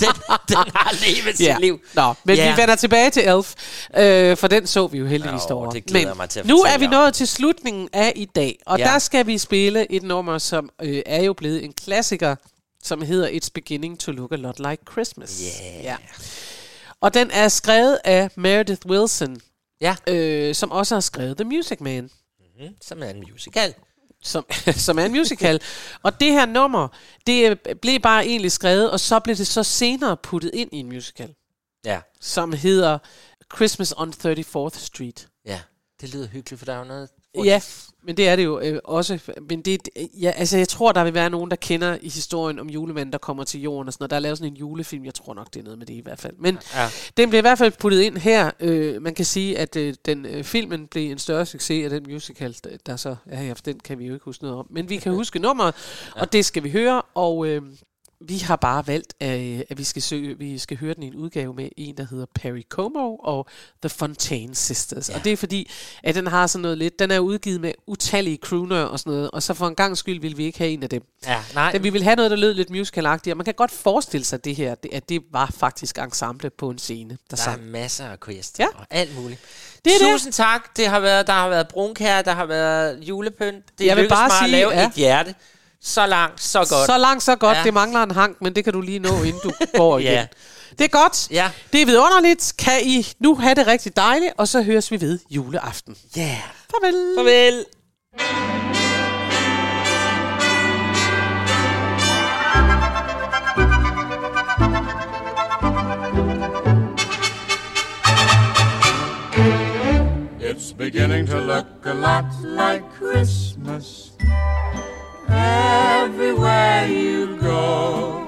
Speaker 1: Den, den har levet sit liv.
Speaker 2: Nå, men
Speaker 1: Ja.
Speaker 2: vi vender tilbage til Elf, øh, for den så vi jo heldigvis
Speaker 1: Nå,
Speaker 2: derovre.
Speaker 1: det
Speaker 2: men
Speaker 1: mig til at
Speaker 2: nu er vi nået til slutningen af i dag, og
Speaker 1: Ja.
Speaker 2: der skal vi spille et nummer, som øh, er jo blevet en klassiker, som hedder It's Beginning to Look a Lot Like Christmas.
Speaker 1: Yeah.
Speaker 2: Ja. Og den er skrevet af Meredith Wilson,
Speaker 1: ja.
Speaker 2: øh, som også har skrevet The Music Man.
Speaker 1: Mm, som er en musical.
Speaker 2: Som, som er en musical. og det her nummer, det øh, blev bare egentlig skrevet, og så blev det så senere puttet ind i en musical,
Speaker 1: Ja.
Speaker 2: som hedder Christmas on 34th Street.
Speaker 1: Ja, det lyder hyggeligt, for der er jo noget...
Speaker 2: Ja, men det er det jo øh, også. Men det, ja, altså, jeg tror, der vil være nogen, der kender i historien om julemanden, der kommer til jorden og sådan noget. Der er lavet sådan en julefilm. Jeg tror nok, det er noget med det i hvert fald. Men
Speaker 1: Ja.
Speaker 2: den blev i hvert fald puttet ind her. Øh, man kan sige, at øh, den øh, filmen blev en større succes af den musical, der- der så er her. For den kan vi jo ikke huske noget om. Men vi kan huske nummeret, og det skal vi høre. Og øh, vi har bare valgt, øh, at vi skal, søge, vi skal høre den i en udgave med en, der hedder Perry Como og The Fontaine Sisters. Ja. Og det er fordi, at den har sådan noget lidt, den er udgivet med utallige crooner og sådan noget, og så for en gang skyld ville vi ikke have en af dem.
Speaker 1: Ja, nej.
Speaker 2: Da vi ville have noget, der lød lidt musicalagtigt, og man kan godt forestille sig det her, det, at det var faktisk ensemble på en scene, der,
Speaker 1: Der
Speaker 2: sang.
Speaker 1: er masser af orkester
Speaker 2: Ja.
Speaker 1: og alt muligt.
Speaker 2: Det er det.
Speaker 1: Tusind tak. Det har været, der har været brunkær, der har været julepynt. Det
Speaker 2: Jeg vil bare sige,
Speaker 1: at lave
Speaker 2: ja.
Speaker 1: et hjerte. Så langt, så godt.
Speaker 2: Så langt, så godt.
Speaker 1: Ja.
Speaker 2: Det mangler en hank, men det kan du lige nå, inden du går igen.
Speaker 1: Ja.
Speaker 2: Det er godt.
Speaker 1: Ja.
Speaker 2: Det er vidunderligt. Kan I nu have det rigtig dejligt, og så høres vi ved juleaften.
Speaker 1: Ja. Yeah.
Speaker 2: Farvel.
Speaker 1: Farvel.
Speaker 8: It's beginning to look a lot like Christmas everywhere you go.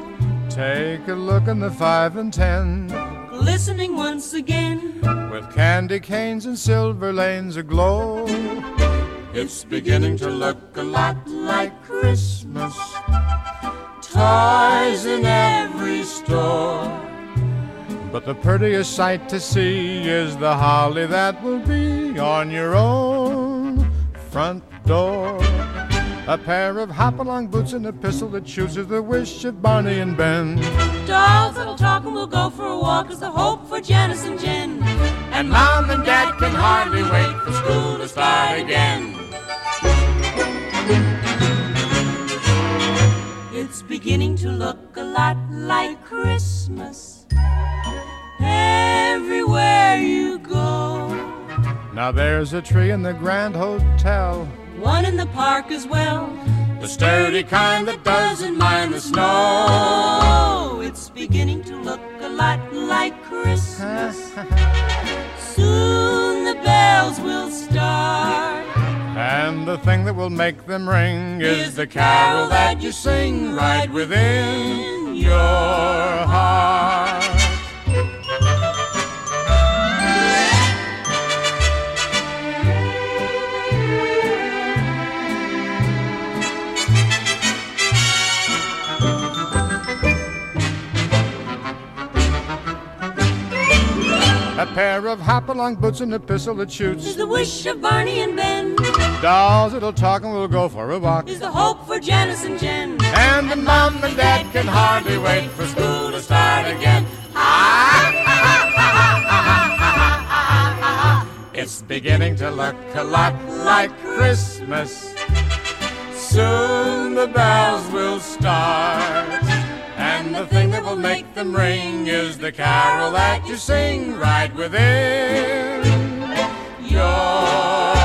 Speaker 8: Take a look in the five and ten
Speaker 3: Listening once again.
Speaker 8: with candy canes and silver lanes aglow. It's beginning to look a lot like Christmas. Toys in every store. But the prettiest sight to see is the holly that will be on your own front door. A pair of hop-along boots and a pistol that chooses the wish of Barney and Ben.
Speaker 3: Dolls that'll talk and we'll go for a walk is the hope for Janice and Jen.
Speaker 8: And Mom and Dad can hardly wait for school to start again.
Speaker 3: It's beginning to look a lot like Christmas everywhere you go.
Speaker 8: Now there's a tree in the Grand Hotel.
Speaker 3: One in the park as well.
Speaker 8: The sturdy kind that doesn't mind the snow.
Speaker 3: It's beginning to look a lot like Christmas. Soon the bells will start.
Speaker 8: And the thing that will make them ring is the carol that you sing right within your heart. A pair of hop-along boots and a pistol that shoots.
Speaker 3: Is the wish of Barney and Ben.
Speaker 8: Dolls that'll talk and we'll go for a walk.
Speaker 3: Is the hope for Janice and Jen.
Speaker 8: And the mom and dad can hardly wait for school to start again. It's beginning to look a lot like Christmas. Soon the bells will start. And the thing that will make them ring is the carol that you sing right within. Your